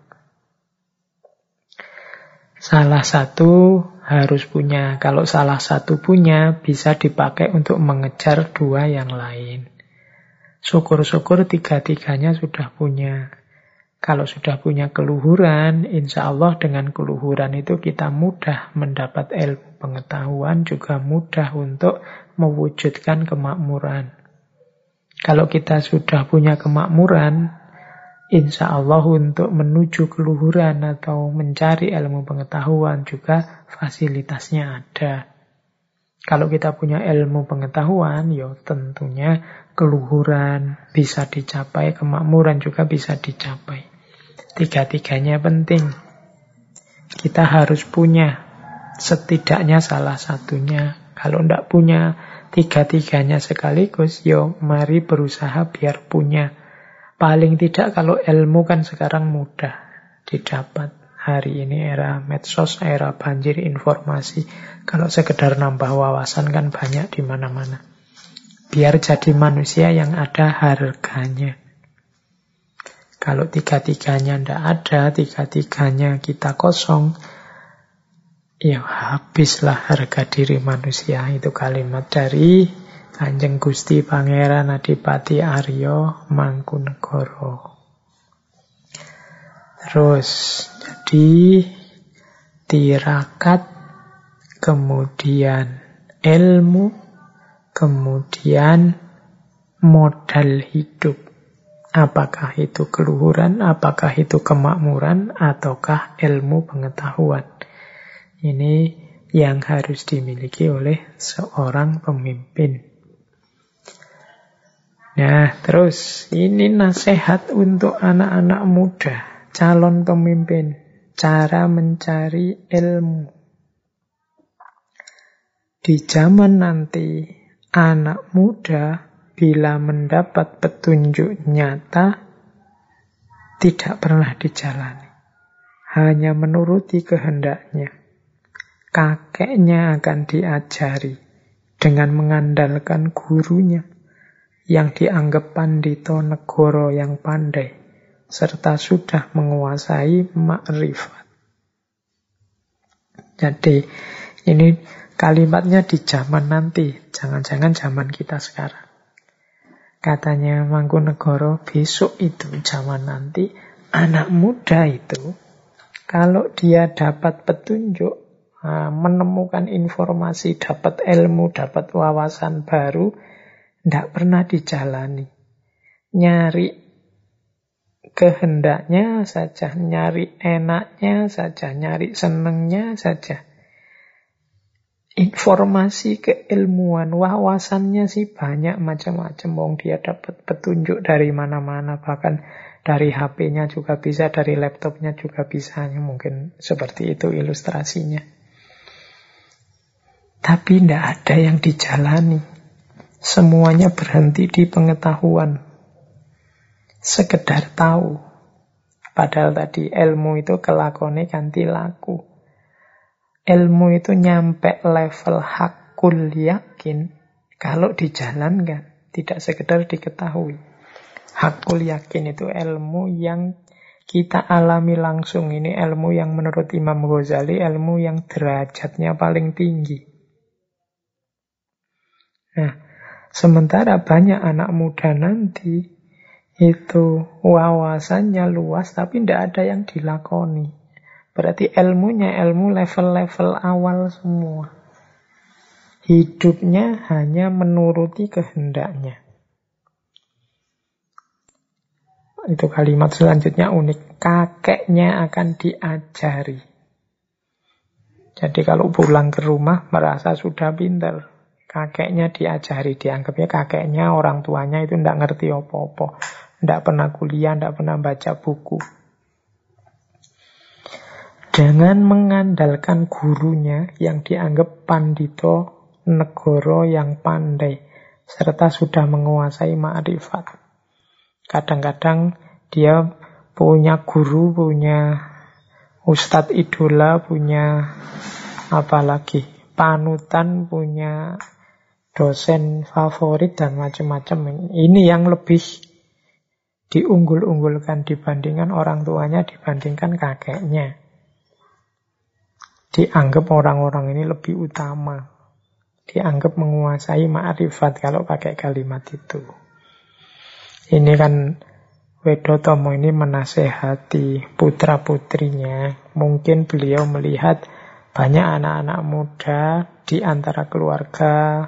Salah satu harus punya. Kalau salah satu punya, bisa dipakai untuk mengejar dua yang lain. Syukur-syukur tiga-tiganya sudah punya. Kalau sudah punya keluhuran, insya Allah dengan keluhuran itu kita mudah mendapat ilmu pengetahuan, juga mudah untuk mewujudkan kemakmuran. Kalau kita sudah punya kemakmuran, insya Allah untuk menuju keluhuran atau mencari ilmu pengetahuan juga fasilitasnya ada. Kalau kita punya ilmu pengetahuan, ya tentunya keluhuran bisa dicapai, kemakmuran juga bisa dicapai. Tiga-tiganya penting. Kita harus punya setidaknya salah satunya. Kalau tidak punya tiga-tiganya sekaligus, yo ya mari berusaha biar punya Paling tidak kalau ilmu kan sekarang mudah didapat. Hari ini era medsos, era banjir informasi. Kalau sekedar nambah wawasan kan banyak di mana-mana. Biar jadi manusia yang ada harganya. Kalau tiga-tiganya ndak ada, tiga-tiganya kita kosong, ya habislah harga diri manusia. Itu kalimat dari Kanjeng Gusti Pangeran Adipati Aryo Mangkunegoro. Terus, jadi tirakat, kemudian ilmu, kemudian modal hidup. Apakah itu keluhuran, apakah itu kemakmuran, ataukah ilmu pengetahuan. Ini yang harus dimiliki oleh seorang pemimpin. Nah, terus ini nasihat untuk anak-anak muda, calon pemimpin, cara mencari ilmu. Di zaman nanti, anak muda bila mendapat petunjuk nyata, tidak pernah dijalani. Hanya menuruti kehendaknya. Kakeknya akan diajari dengan mengandalkan gurunya yang dianggap pandito negoro yang pandai, serta sudah menguasai makrifat. Jadi ini Kalimatnya di zaman nanti, jangan-jangan zaman kita sekarang. Katanya Mangkunegoro, besok itu zaman nanti, anak muda itu, kalau dia dapat petunjuk, menemukan informasi, dapat ilmu, dapat wawasan baru, tidak pernah dijalani. Nyari kehendaknya saja, nyari enaknya saja, nyari senengnya saja informasi keilmuan, wawasannya sih banyak macam-macam. Wong dia dapat petunjuk dari mana-mana, bahkan dari HP-nya juga bisa, dari laptopnya juga bisa. Mungkin seperti itu ilustrasinya. Tapi tidak ada yang dijalani. Semuanya berhenti di pengetahuan. Sekedar tahu. Padahal tadi ilmu itu kelakone ganti laku ilmu itu nyampe level hakul yakin kalau dijalankan, tidak sekedar diketahui. Hakul yakin itu ilmu yang kita alami langsung. Ini ilmu yang menurut Imam Ghazali, ilmu yang derajatnya paling tinggi. Nah, sementara banyak anak muda nanti itu wawasannya luas tapi tidak ada yang dilakoni. Berarti ilmunya ilmu level-level awal semua. Hidupnya hanya menuruti kehendaknya. Itu kalimat selanjutnya unik. Kakeknya akan diajari. Jadi kalau pulang ke rumah merasa sudah pinter. Kakeknya diajari. Dianggapnya kakeknya, orang tuanya itu tidak ngerti apa-apa. Tidak pernah kuliah, tidak pernah baca buku. Jangan mengandalkan gurunya yang dianggap pandito negoro yang pandai serta sudah menguasai ma'rifat. Kadang-kadang dia punya guru, punya ustadz idola, punya apa lagi, panutan, punya dosen favorit dan macam-macam. Ini yang lebih diunggul-unggulkan dibandingkan orang tuanya, dibandingkan kakeknya dianggap orang-orang ini lebih utama. Dianggap menguasai ma'rifat kalau pakai kalimat itu. Ini kan Wedotomo ini menasehati putra-putrinya. Mungkin beliau melihat banyak anak-anak muda di antara keluarga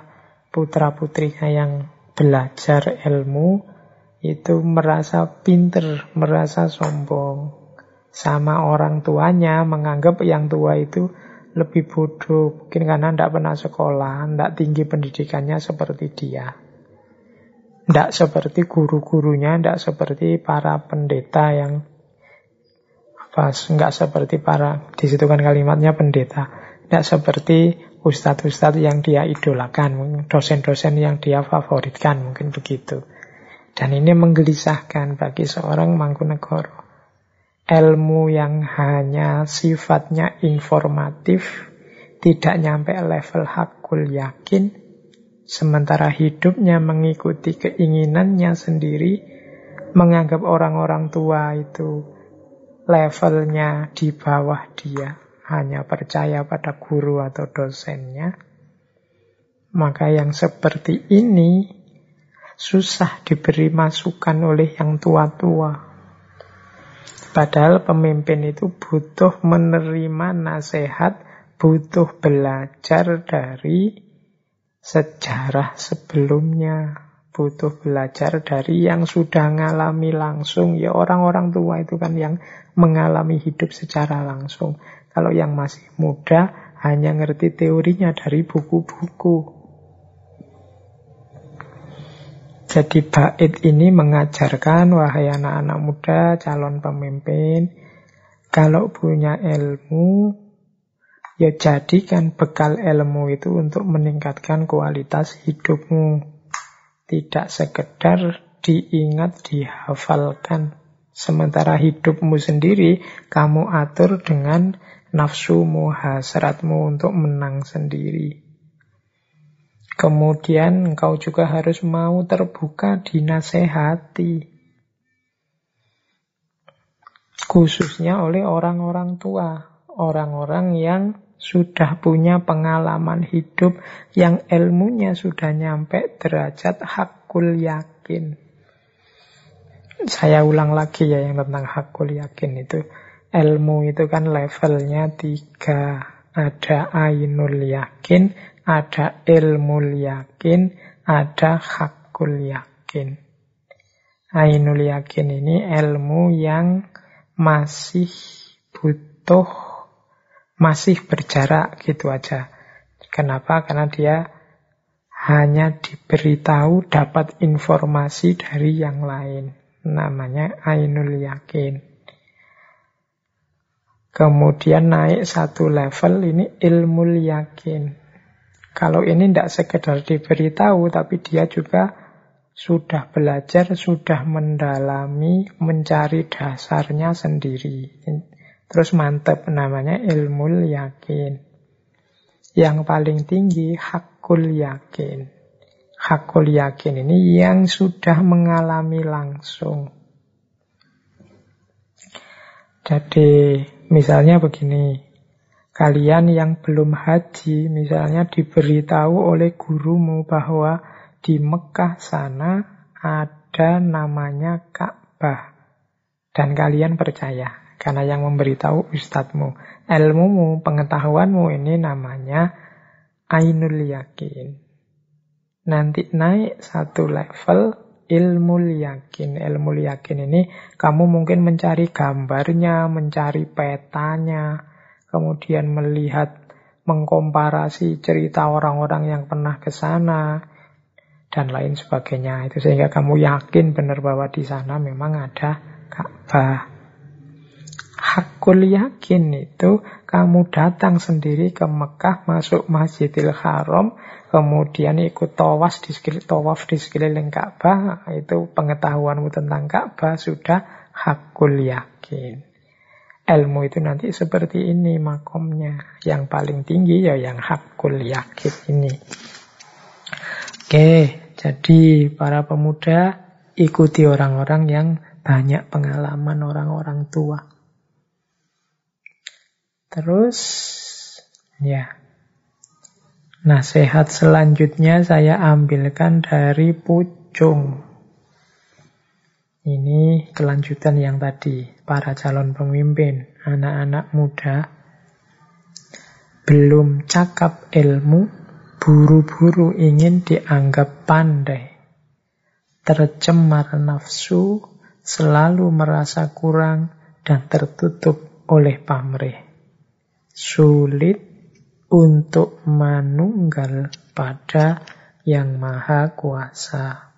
putra-putrinya yang belajar ilmu itu merasa pinter, merasa sombong sama orang tuanya menganggap yang tua itu lebih bodoh. Mungkin karena tidak pernah sekolah, tidak tinggi pendidikannya seperti dia. Tidak seperti guru-gurunya, tidak seperti para pendeta yang pas, nggak seperti para, di situ kan kalimatnya pendeta. Tidak seperti ustadz-ustadz yang dia idolakan, dosen-dosen yang dia favoritkan, mungkin begitu. Dan ini menggelisahkan bagi seorang mangkunegoro ilmu yang hanya sifatnya informatif, tidak nyampe level hakul yakin, sementara hidupnya mengikuti keinginannya sendiri, menganggap orang-orang tua itu levelnya di bawah dia, hanya percaya pada guru atau dosennya, maka yang seperti ini susah diberi masukan oleh yang tua-tua. Padahal pemimpin itu butuh menerima nasihat, butuh belajar dari sejarah sebelumnya, butuh belajar dari yang sudah mengalami langsung. Ya orang-orang tua itu kan yang mengalami hidup secara langsung. Kalau yang masih muda hanya ngerti teorinya dari buku-buku. Jadi bait ini mengajarkan wahai anak-anak muda calon pemimpin kalau punya ilmu ya jadikan bekal ilmu itu untuk meningkatkan kualitas hidupmu. Tidak sekedar diingat, dihafalkan. Sementara hidupmu sendiri kamu atur dengan nafsumu, hasratmu untuk menang sendiri. Kemudian engkau juga harus mau terbuka dinasehati. Khususnya oleh orang-orang tua. Orang-orang yang sudah punya pengalaman hidup yang ilmunya sudah nyampe derajat hakul yakin. Saya ulang lagi ya yang tentang hakul yakin itu. Ilmu itu kan levelnya tiga. Ada ainul yakin, ada ilmu yakin, ada hakul yakin. Ainul yakin ini ilmu yang masih butuh, masih berjarak gitu aja. Kenapa? Karena dia hanya diberitahu dapat informasi dari yang lain namanya ainul yakin. Kemudian naik satu level ini ilmu yakin. Kalau ini tidak sekedar diberitahu, tapi dia juga sudah belajar, sudah mendalami, mencari dasarnya sendiri. Terus mantap namanya ilmu yakin. Yang paling tinggi hakul yakin hakul yakin ini yang sudah mengalami langsung. Jadi misalnya begini, kalian yang belum haji misalnya diberitahu oleh gurumu bahwa di Mekah sana ada namanya Ka'bah. Dan kalian percaya karena yang memberitahu ustadzmu. Ilmumu, pengetahuanmu ini namanya Ainul Yakin nanti naik satu level ilmu yakin. Ilmu yakin ini kamu mungkin mencari gambarnya, mencari petanya, kemudian melihat, mengkomparasi cerita orang-orang yang pernah ke sana, dan lain sebagainya. Itu sehingga kamu yakin benar bahwa di sana memang ada Ka'bah. Hakul yakin itu kamu datang sendiri ke Mekah, masuk Masjidil Haram, kemudian ikut tawas di tawaf di sekeliling Ka'bah, itu pengetahuanmu tentang Ka'bah sudah hakul yakin. Ilmu itu nanti seperti ini makomnya. Yang paling tinggi ya yang hakul yakin ini. Oke, jadi para pemuda ikuti orang-orang yang banyak pengalaman orang-orang tua. Terus, ya, Nasihat selanjutnya saya ambilkan dari Pucung. Ini kelanjutan yang tadi, para calon pemimpin, anak-anak muda, belum cakap ilmu, buru-buru ingin dianggap pandai. Tercemar nafsu, selalu merasa kurang, dan tertutup oleh pamrih. Sulit untuk manunggal pada yang maha kuasa.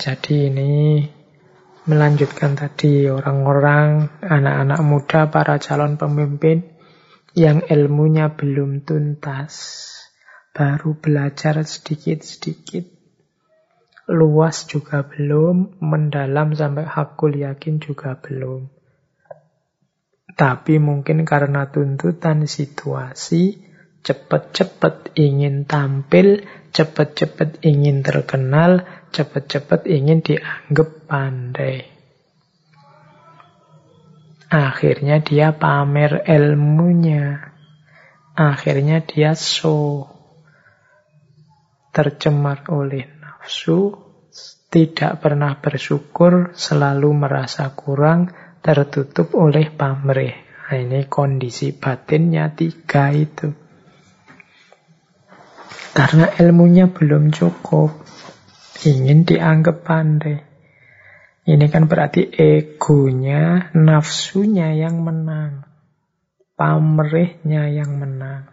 Jadi ini melanjutkan tadi orang-orang, anak-anak muda, para calon pemimpin yang ilmunya belum tuntas, baru belajar sedikit-sedikit, luas juga belum, mendalam sampai hakul yakin juga belum. Tapi mungkin karena tuntutan situasi, cepat-cepat ingin tampil, cepat-cepat ingin terkenal, cepat-cepat ingin dianggap pandai. Akhirnya dia pamer ilmunya. Akhirnya dia so tercemar oleh nafsu, tidak pernah bersyukur, selalu merasa kurang, tertutup oleh pamrih. Nah, ini kondisi batinnya tiga itu. Karena ilmunya belum cukup, ingin dianggap pandai. Ini kan berarti egonya, nafsunya yang menang. Pamrihnya yang menang.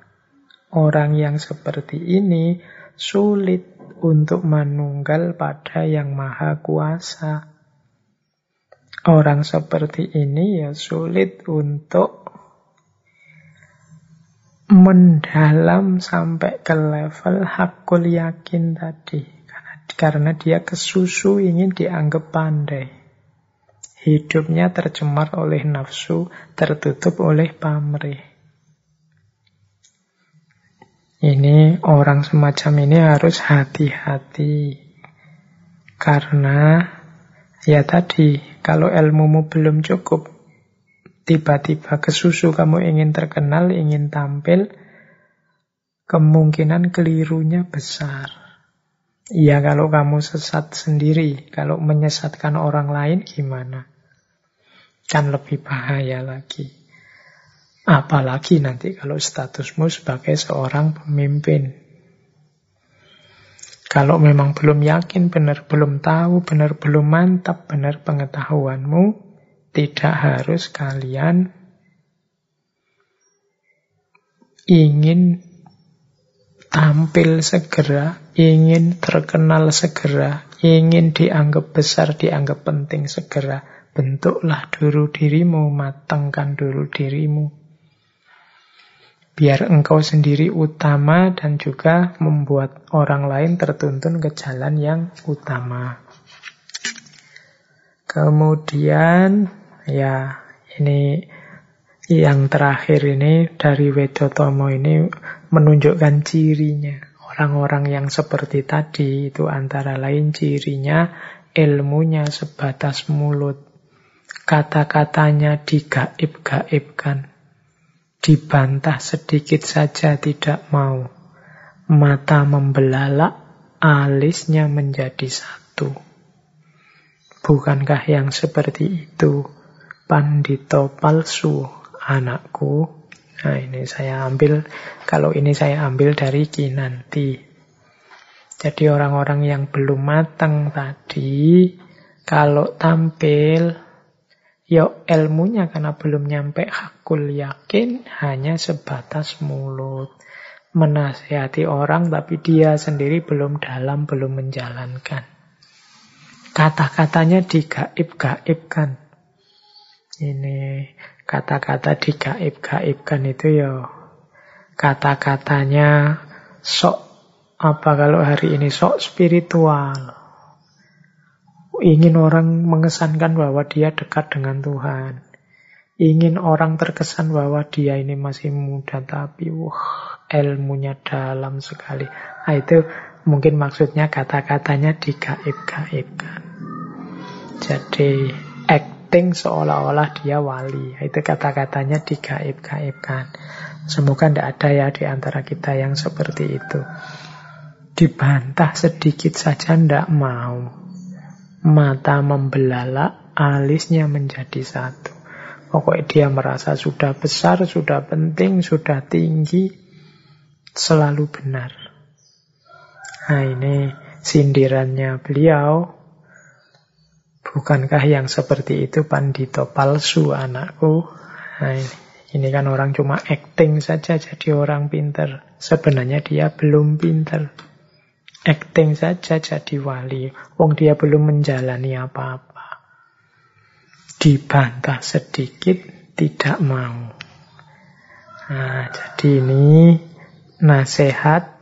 Orang yang seperti ini sulit untuk menunggal pada yang maha kuasa. Orang seperti ini ya sulit untuk mendalam sampai ke level hakul yakin tadi. Karena, dia kesusu ingin dianggap pandai. Hidupnya tercemar oleh nafsu, tertutup oleh pamrih. Ini orang semacam ini harus hati-hati. Karena ya tadi kalau ilmumu belum cukup, tiba-tiba ke susu kamu ingin terkenal, ingin tampil, kemungkinan kelirunya besar. Iya kalau kamu sesat sendiri, kalau menyesatkan orang lain gimana? Kan lebih bahaya lagi. Apalagi nanti kalau statusmu sebagai seorang pemimpin. Kalau memang belum yakin, benar belum tahu, benar belum mantap, benar pengetahuanmu, tidak harus kalian ingin tampil segera, ingin terkenal segera, ingin dianggap besar, dianggap penting segera. Bentuklah dulu dirimu, matangkan dulu dirimu. Biar engkau sendiri utama dan juga membuat orang lain tertuntun ke jalan yang utama. Kemudian, ya ini yang terakhir ini dari Wedotomo ini menunjukkan cirinya. Orang-orang yang seperti tadi itu antara lain cirinya ilmunya sebatas mulut. Kata-katanya digaib-gaibkan. Dibantah sedikit saja tidak mau. Mata membelalak, alisnya menjadi satu. Bukankah yang seperti itu pandito palsu anakku. Nah ini saya ambil, kalau ini saya ambil dari Kinanti. Jadi orang-orang yang belum matang tadi, kalau tampil, ya ilmunya karena belum nyampe hakul yakin, hanya sebatas mulut. Menasihati orang tapi dia sendiri belum dalam, belum menjalankan. Kata-katanya digaib-gaibkan. Ini kata-kata digaib-gaibkan itu ya kata-katanya sok apa kalau hari ini sok spiritual. Ingin orang mengesankan bahwa dia dekat dengan Tuhan. Ingin orang terkesan bahwa dia ini masih muda tapi wah ilmunya dalam sekali. Nah, itu mungkin maksudnya kata-katanya digaib-gaibkan. Jadi act acting seolah-olah dia wali. Itu kata-katanya digaib-gaibkan. Semoga tidak ada ya di antara kita yang seperti itu. Dibantah sedikit saja tidak mau. Mata membelalak, alisnya menjadi satu. Pokoknya dia merasa sudah besar, sudah penting, sudah tinggi, selalu benar. Nah ini sindirannya beliau Bukankah yang seperti itu pandito palsu anakku? Nah ini, ini kan orang cuma acting saja jadi orang pinter. Sebenarnya dia belum pinter. Acting saja jadi wali. Wong dia belum menjalani apa-apa. Dibantah sedikit tidak mau. Nah, jadi ini nasihat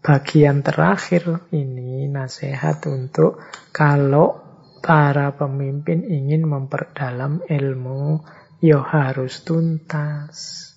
bagian terakhir ini nasihat untuk kalau para pemimpin ingin memperdalam ilmu, ya harus tuntas.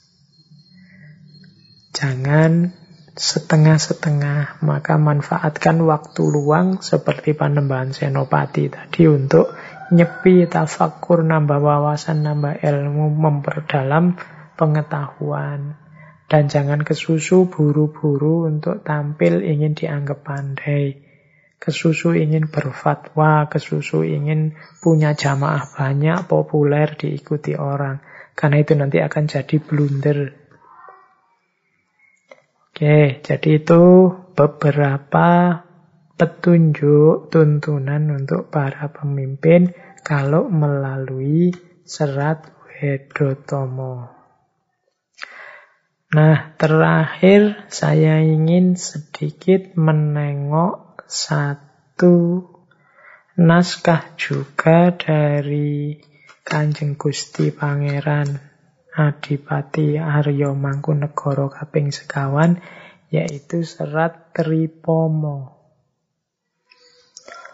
Jangan setengah-setengah, maka manfaatkan waktu luang seperti panembahan senopati tadi untuk nyepi, tafakur, nambah wawasan, nambah ilmu, memperdalam pengetahuan. Dan jangan kesusu buru-buru untuk tampil ingin dianggap pandai. Kesusu ingin berfatwa, kesusu ingin punya jamaah banyak, populer, diikuti orang. Karena itu nanti akan jadi blunder. Oke, jadi itu beberapa petunjuk tuntunan untuk para pemimpin kalau melalui serat Wedotomo. Nah, terakhir saya ingin sedikit menengok satu naskah juga dari Kanjeng Gusti Pangeran Adipati Aryo Mangkunegoro kaping sekawan yaitu serat Tripomo.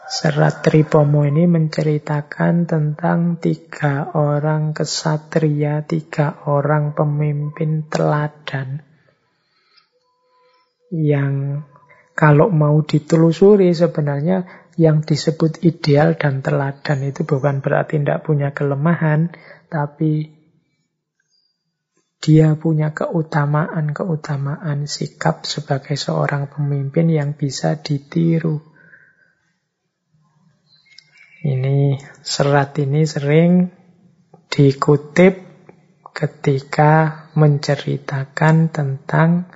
Serat Tripomo ini menceritakan tentang tiga orang kesatria, tiga orang pemimpin teladan yang kalau mau ditelusuri sebenarnya yang disebut ideal dan teladan itu bukan berarti tidak punya kelemahan, tapi dia punya keutamaan-keutamaan sikap sebagai seorang pemimpin yang bisa ditiru. Ini serat ini sering dikutip ketika menceritakan tentang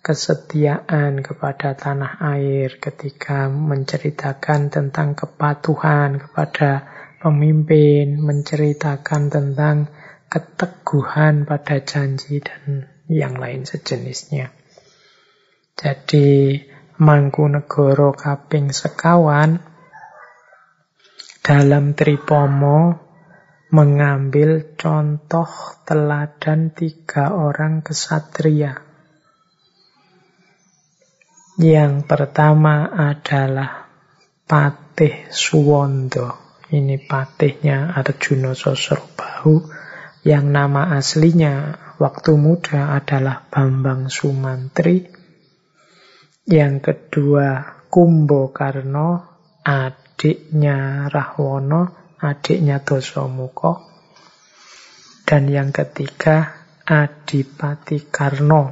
kesetiaan kepada tanah air, ketika menceritakan tentang kepatuhan kepada pemimpin, menceritakan tentang keteguhan pada janji dan yang lain sejenisnya. Jadi Mangkunegoro kaping sekawan dalam Tripomo mengambil contoh teladan tiga orang kesatria. Yang pertama adalah Patih Suwondo. Ini patihnya Arjuna Sosrobahu yang nama aslinya waktu muda adalah Bambang Sumantri. Yang kedua Kumbo Karno, adiknya Rahwono, adiknya Dosomuko. Dan yang ketiga Adipati Karno.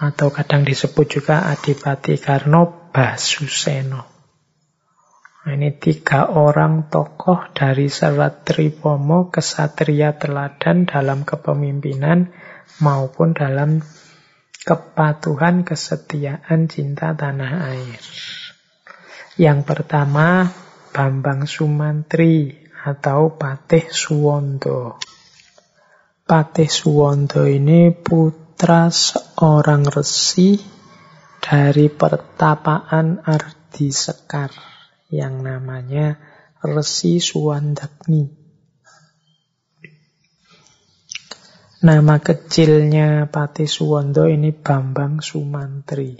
Atau kadang disebut juga Adipati Karno Basuseno. Nah, ini tiga orang tokoh dari Serat Tripomo, kesatria teladan dalam kepemimpinan maupun dalam kepatuhan, kesetiaan, cinta tanah air. Yang pertama, Bambang Sumantri atau Patih Suwondo. Patih Suwondo ini putra seorang resi dari pertapaan Ardi Sekar yang namanya Resi Suwandagni. Nama kecilnya Pati Suwondo ini Bambang Sumantri.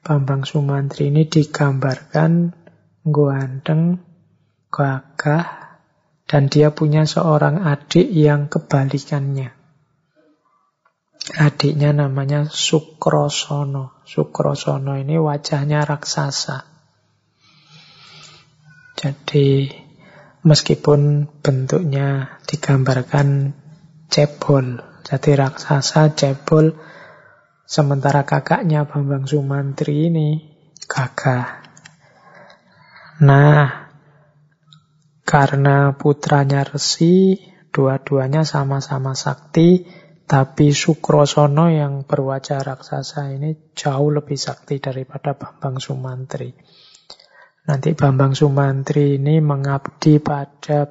Bambang Sumantri ini digambarkan ganteng, gagah, dan dia punya seorang adik yang kebalikannya. Adiknya namanya Sukrosono. Sukrosono ini wajahnya raksasa. Jadi meskipun bentuknya digambarkan cebol, jadi raksasa cebol, sementara kakaknya Bambang Sumantri ini gagah. Nah, karena putranya Resi, dua-duanya sama-sama sakti, tapi Sukrosono yang berwajah raksasa ini jauh lebih sakti daripada Bambang Sumantri. Nanti Bambang Sumantri ini mengabdi pada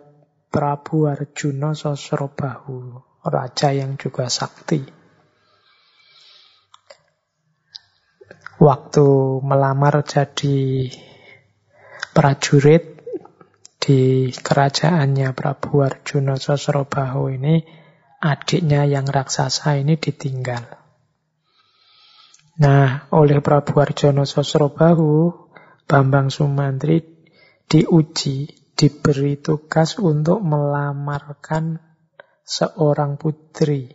Prabu Arjuna Sosrobahu, raja yang juga sakti. Waktu melamar jadi prajurit di kerajaannya Prabu Arjuna Sosrobahu ini, adiknya yang raksasa ini ditinggal. Nah, oleh Prabu Arjuna Sosrobahu, Bambang Sumantri diuji, diberi tugas untuk melamarkan seorang putri.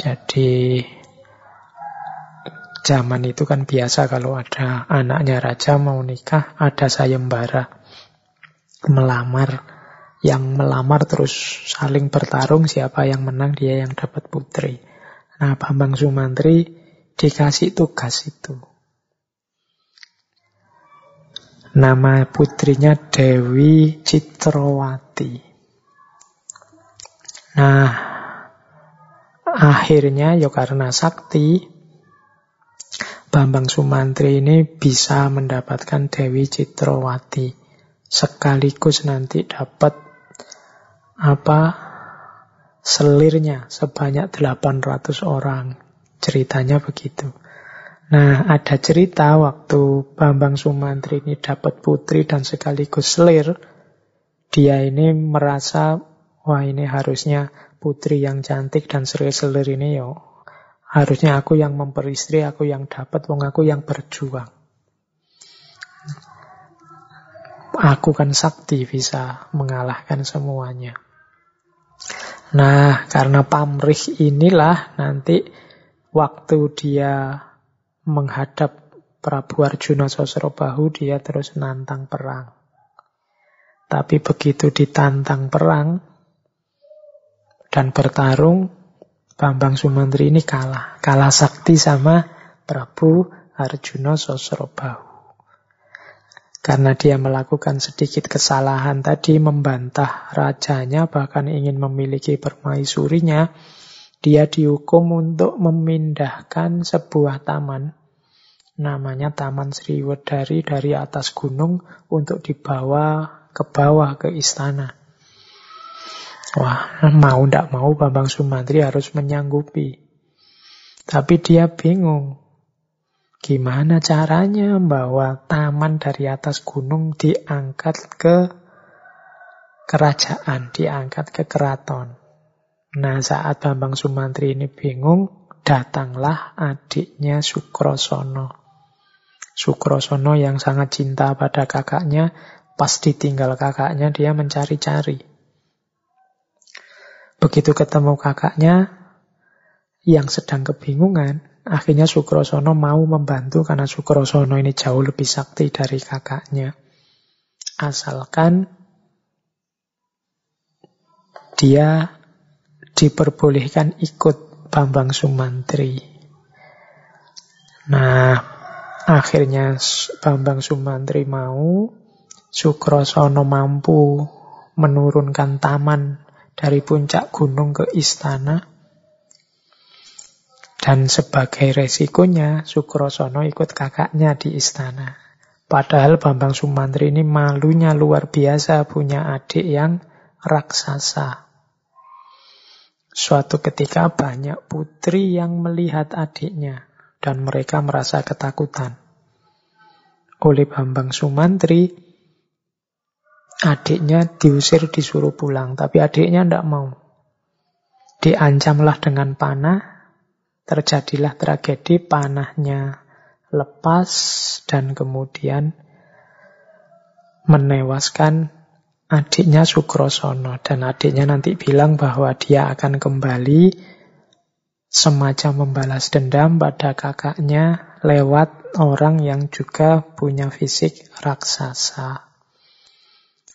Jadi zaman itu kan biasa kalau ada anaknya raja mau nikah, ada sayembara melamar. Yang melamar terus saling bertarung siapa yang menang dia yang dapat putri. Nah Bambang Sumantri dikasih tugas itu. Nama putrinya Dewi Citrawati. Nah, akhirnya ya karena sakti, Bambang Sumantri ini bisa mendapatkan Dewi Citrawati. Sekaligus nanti dapat apa selirnya sebanyak 800 orang. Ceritanya begitu. Nah, ada cerita waktu Bambang Sumantri ini dapat putri dan sekaligus selir. Dia ini merasa, wah ini harusnya putri yang cantik dan selir-selir ini yo. Harusnya aku yang memperistri, aku yang dapat, wong aku yang berjuang. Aku kan sakti bisa mengalahkan semuanya. Nah, karena pamrih inilah nanti waktu dia menghadap Prabu Arjuna Sosrobahu, dia terus nantang perang. Tapi begitu ditantang perang, dan bertarung, Bambang Sumantri ini kalah. Kalah sakti sama Prabu Arjuna Sosrobahu. Karena dia melakukan sedikit kesalahan tadi, membantah rajanya, bahkan ingin memiliki permaisurinya, dia dihukum untuk memindahkan sebuah taman. Namanya Taman Sriwedari dari atas gunung untuk dibawa ke bawah ke istana. Wah, mau tidak mau Bambang Sumantri harus menyanggupi. Tapi dia bingung. Gimana caranya bahwa taman dari atas gunung diangkat ke kerajaan, diangkat ke keraton. Nah, saat Bambang Sumantri ini bingung, datanglah adiknya Sukrosono. Sukrosono yang sangat cinta pada kakaknya, pas ditinggal kakaknya dia mencari-cari. Begitu ketemu kakaknya yang sedang kebingungan, Akhirnya Sukrosono mau membantu karena Sukrosono ini jauh lebih sakti dari kakaknya. Asalkan dia diperbolehkan ikut Bambang Sumantri. Nah, akhirnya Bambang Sumantri mau, Sukrosono mampu menurunkan taman dari puncak gunung ke istana. Dan sebagai resikonya, Sukrosono ikut kakaknya di istana. Padahal Bambang Sumantri ini malunya luar biasa punya adik yang raksasa. Suatu ketika banyak putri yang melihat adiknya dan mereka merasa ketakutan. Oleh Bambang Sumantri, adiknya diusir disuruh pulang, tapi adiknya tidak mau. Diancamlah dengan panah, terjadilah tragedi panahnya lepas dan kemudian menewaskan adiknya Sukrosono dan adiknya nanti bilang bahwa dia akan kembali semacam membalas dendam pada kakaknya lewat orang yang juga punya fisik raksasa.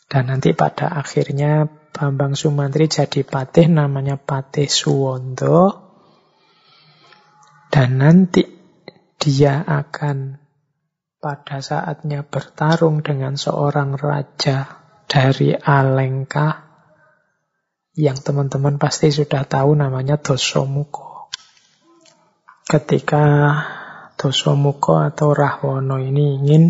Dan nanti pada akhirnya Bambang Sumantri jadi patih namanya Patih Suwondo dan nanti dia akan pada saatnya bertarung dengan seorang raja dari Alengka yang teman-teman pasti sudah tahu namanya Dosomuko. Ketika Dosomuko atau Rahwono ini ingin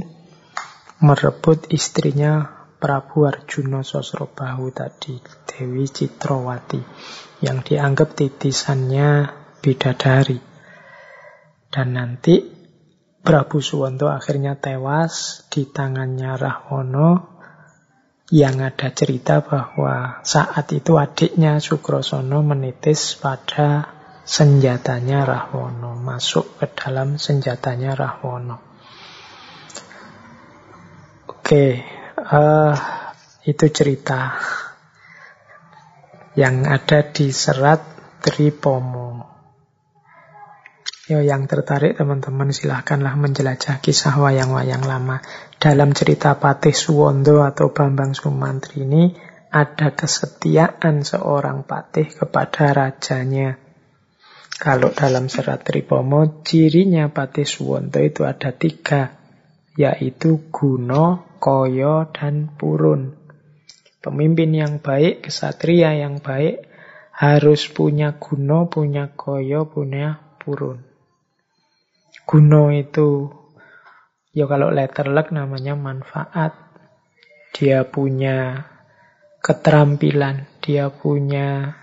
merebut istrinya Prabu Arjuna Sosrobahu tadi, Dewi Citrawati, yang dianggap titisannya bidadari. Dan nanti Prabu Suwonto akhirnya tewas di tangannya Rahwono yang ada cerita bahwa saat itu adiknya Sukrosono menitis pada senjatanya Rahwono, masuk ke dalam senjatanya Rahwono. Oke, uh, itu cerita yang ada di serat Tripomo. Yo, yang tertarik teman-teman silahkanlah menjelajah kisah wayang-wayang lama. Dalam cerita Patih Suwondo atau Bambang Sumantri ini ada kesetiaan seorang patih kepada rajanya. Kalau dalam serat Tripomo, cirinya Patih Suwondo itu ada tiga, yaitu Guno, Koyo, dan Purun. Pemimpin yang baik, kesatria yang baik, harus punya Guno, punya Koyo, punya Purun. Guno itu ya kalau letter luck namanya manfaat. Dia punya keterampilan, dia punya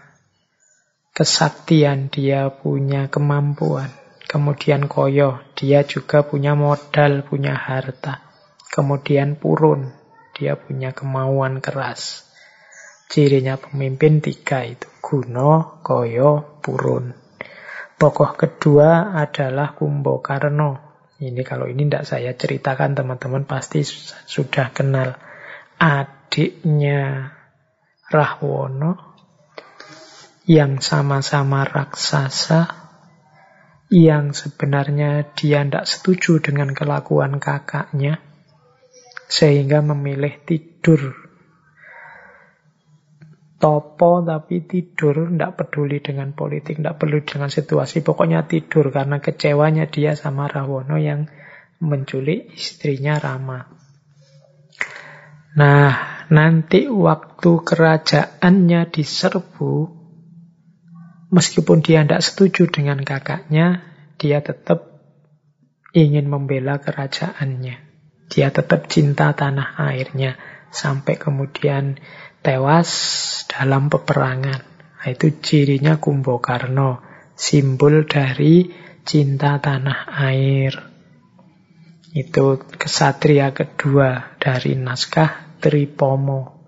kesaktian, dia punya kemampuan. Kemudian koyo, dia juga punya modal, punya harta. Kemudian purun, dia punya kemauan keras. Cirinya pemimpin tiga itu, guno, koyo, purun. Tokoh kedua adalah Kumbokarno. Ini kalau ini tidak saya ceritakan teman-teman pasti sudah kenal. Adiknya Rahwono yang sama-sama raksasa yang sebenarnya dia tidak setuju dengan kelakuan kakaknya sehingga memilih tidur topo tapi tidur, tidak peduli dengan politik, tidak peduli dengan situasi, pokoknya tidur karena kecewanya dia sama Rawono yang menculik istrinya Rama. Nah, nanti waktu kerajaannya diserbu, meskipun dia tidak setuju dengan kakaknya, dia tetap ingin membela kerajaannya. Dia tetap cinta tanah airnya sampai kemudian tewas dalam peperangan. Itu cirinya Kumbokarno, simbol dari cinta tanah air. Itu kesatria kedua dari naskah Tripomo.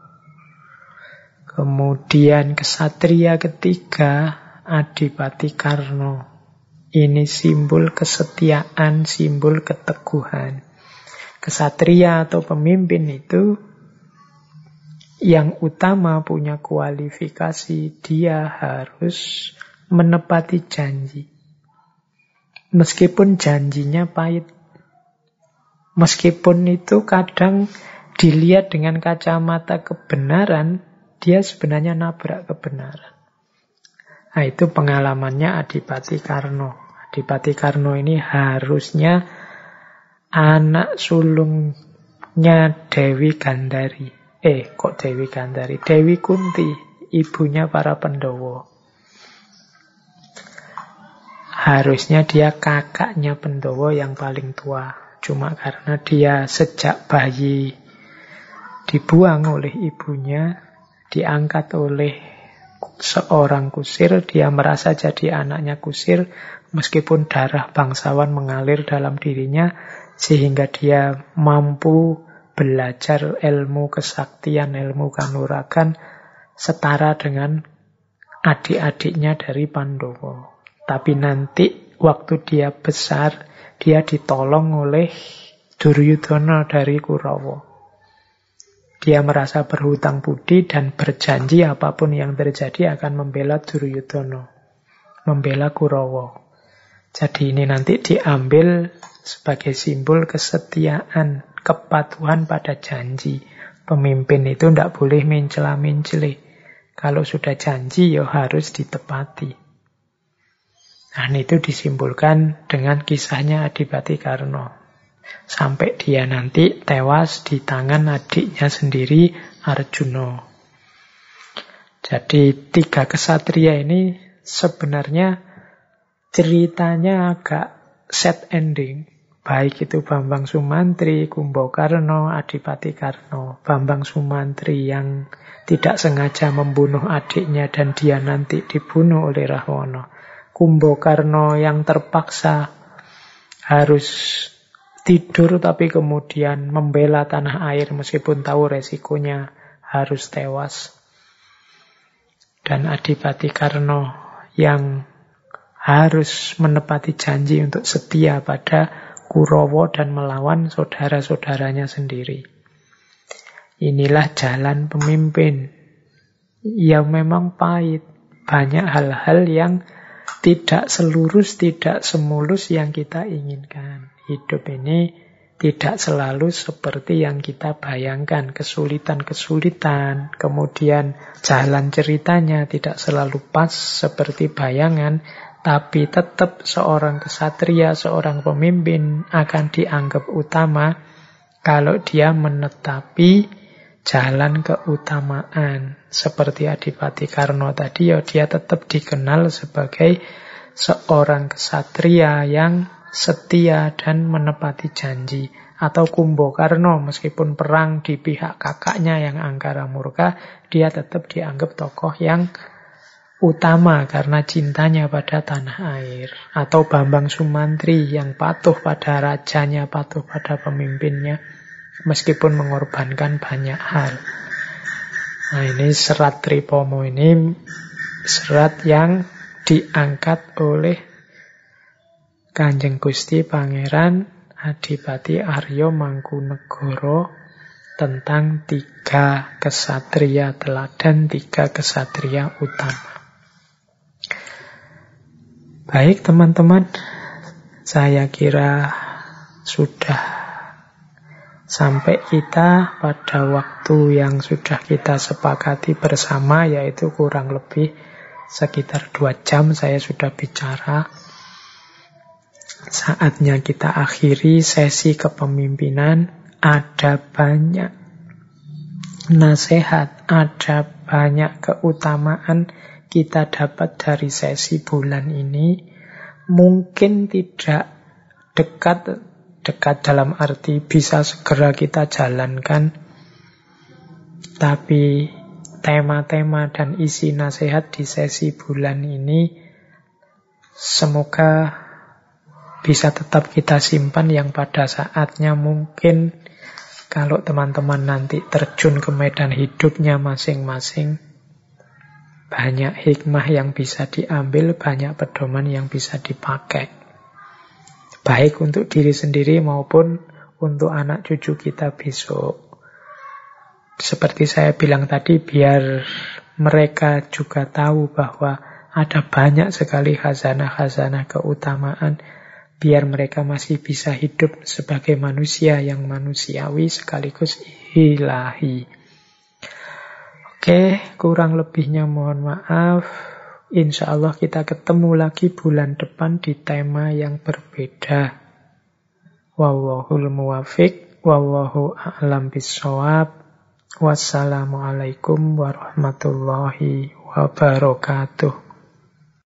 Kemudian kesatria ketiga Adipati Karno. Ini simbol kesetiaan, simbol keteguhan. Kesatria atau pemimpin itu yang utama punya kualifikasi, dia harus menepati janji. Meskipun janjinya pahit. Meskipun itu kadang dilihat dengan kacamata kebenaran, dia sebenarnya nabrak kebenaran. Nah, itu pengalamannya Adipati Karno. Adipati Karno ini harusnya anak sulungnya Dewi Gandari. Eh, kok Dewi Gandari? Dewi Kunti, ibunya para Pendowo. Harusnya dia kakaknya Pendowo yang paling tua. Cuma karena dia sejak bayi dibuang oleh ibunya, diangkat oleh seorang kusir, dia merasa jadi anaknya kusir, meskipun darah bangsawan mengalir dalam dirinya sehingga dia mampu belajar ilmu kesaktian, ilmu kanuragan setara dengan adik-adiknya dari Pandowo. Tapi nanti waktu dia besar, dia ditolong oleh Duryudana dari Kurawa. Dia merasa berhutang budi dan berjanji apa pun yang terjadi akan membela Duryudana, membela Kurawa. Jadi ini nanti diambil sebagai simbol kesetiaan, kepatuhan pada janji. Pemimpin itu tidak boleh mencela-mencele. Kalau sudah janji, ya harus ditepati. Nah, itu disimbolkan dengan kisahnya Adipati Karno. Sampai dia nanti tewas di tangan adiknya sendiri, Arjuna. Jadi tiga kesatria ini sebenarnya ceritanya agak set ending. Baik itu Bambang Sumantri, Kumbokarno, Adipati Karno. Bambang Sumantri yang tidak sengaja membunuh adiknya dan dia nanti dibunuh oleh Rahwana. Kumbokarno yang terpaksa harus tidur tapi kemudian membela tanah air meskipun tahu resikonya harus tewas. Dan Adipati Karno yang harus menepati janji untuk setia pada Kurowo dan melawan saudara-saudaranya sendiri. Inilah jalan pemimpin yang memang pahit. Banyak hal-hal yang tidak selurus, tidak semulus yang kita inginkan. Hidup ini tidak selalu seperti yang kita bayangkan. Kesulitan-kesulitan, kemudian jalan ceritanya tidak selalu pas seperti bayangan, tapi tetap seorang kesatria, seorang pemimpin akan dianggap utama kalau dia menetapi jalan keutamaan. Seperti Adipati Karno tadi, ya dia tetap dikenal sebagai seorang kesatria yang setia dan menepati janji. Atau Kumbo Karno, meskipun perang di pihak kakaknya yang angkara murka, dia tetap dianggap tokoh yang utama karena cintanya pada tanah air. Atau Bambang Sumantri yang patuh pada rajanya, patuh pada pemimpinnya, meskipun mengorbankan banyak hal. Nah ini serat Tripomo ini serat yang diangkat oleh Kanjeng Gusti Pangeran Adipati Aryo Mangkunegoro tentang tiga kesatria teladan, tiga kesatria utama. Baik teman-teman, saya kira sudah sampai kita pada waktu yang sudah kita sepakati bersama yaitu kurang lebih sekitar dua jam saya sudah bicara. Saatnya kita akhiri sesi kepemimpinan. Ada banyak nasihat, ada banyak keutamaan kita dapat dari sesi bulan ini. Mungkin tidak dekat dekat dalam arti bisa segera kita jalankan. Tapi tema-tema dan isi nasihat di sesi bulan ini semoga bisa tetap kita simpan yang pada saatnya mungkin kalau teman-teman nanti terjun ke medan hidupnya masing-masing banyak hikmah yang bisa diambil, banyak pedoman yang bisa dipakai baik untuk diri sendiri maupun untuk anak cucu kita besok. Seperti saya bilang tadi, biar mereka juga tahu bahwa ada banyak sekali khazanah-khazanah keutamaan, biar mereka masih bisa hidup sebagai manusia yang manusiawi sekaligus ilahi. Oke, kurang lebihnya mohon maaf. Insya Allah kita ketemu lagi bulan depan di tema yang berbeda. Wallahul muwafiq, wallahu a'lam bisawab. Wassalamualaikum warahmatullahi wabarakatuh.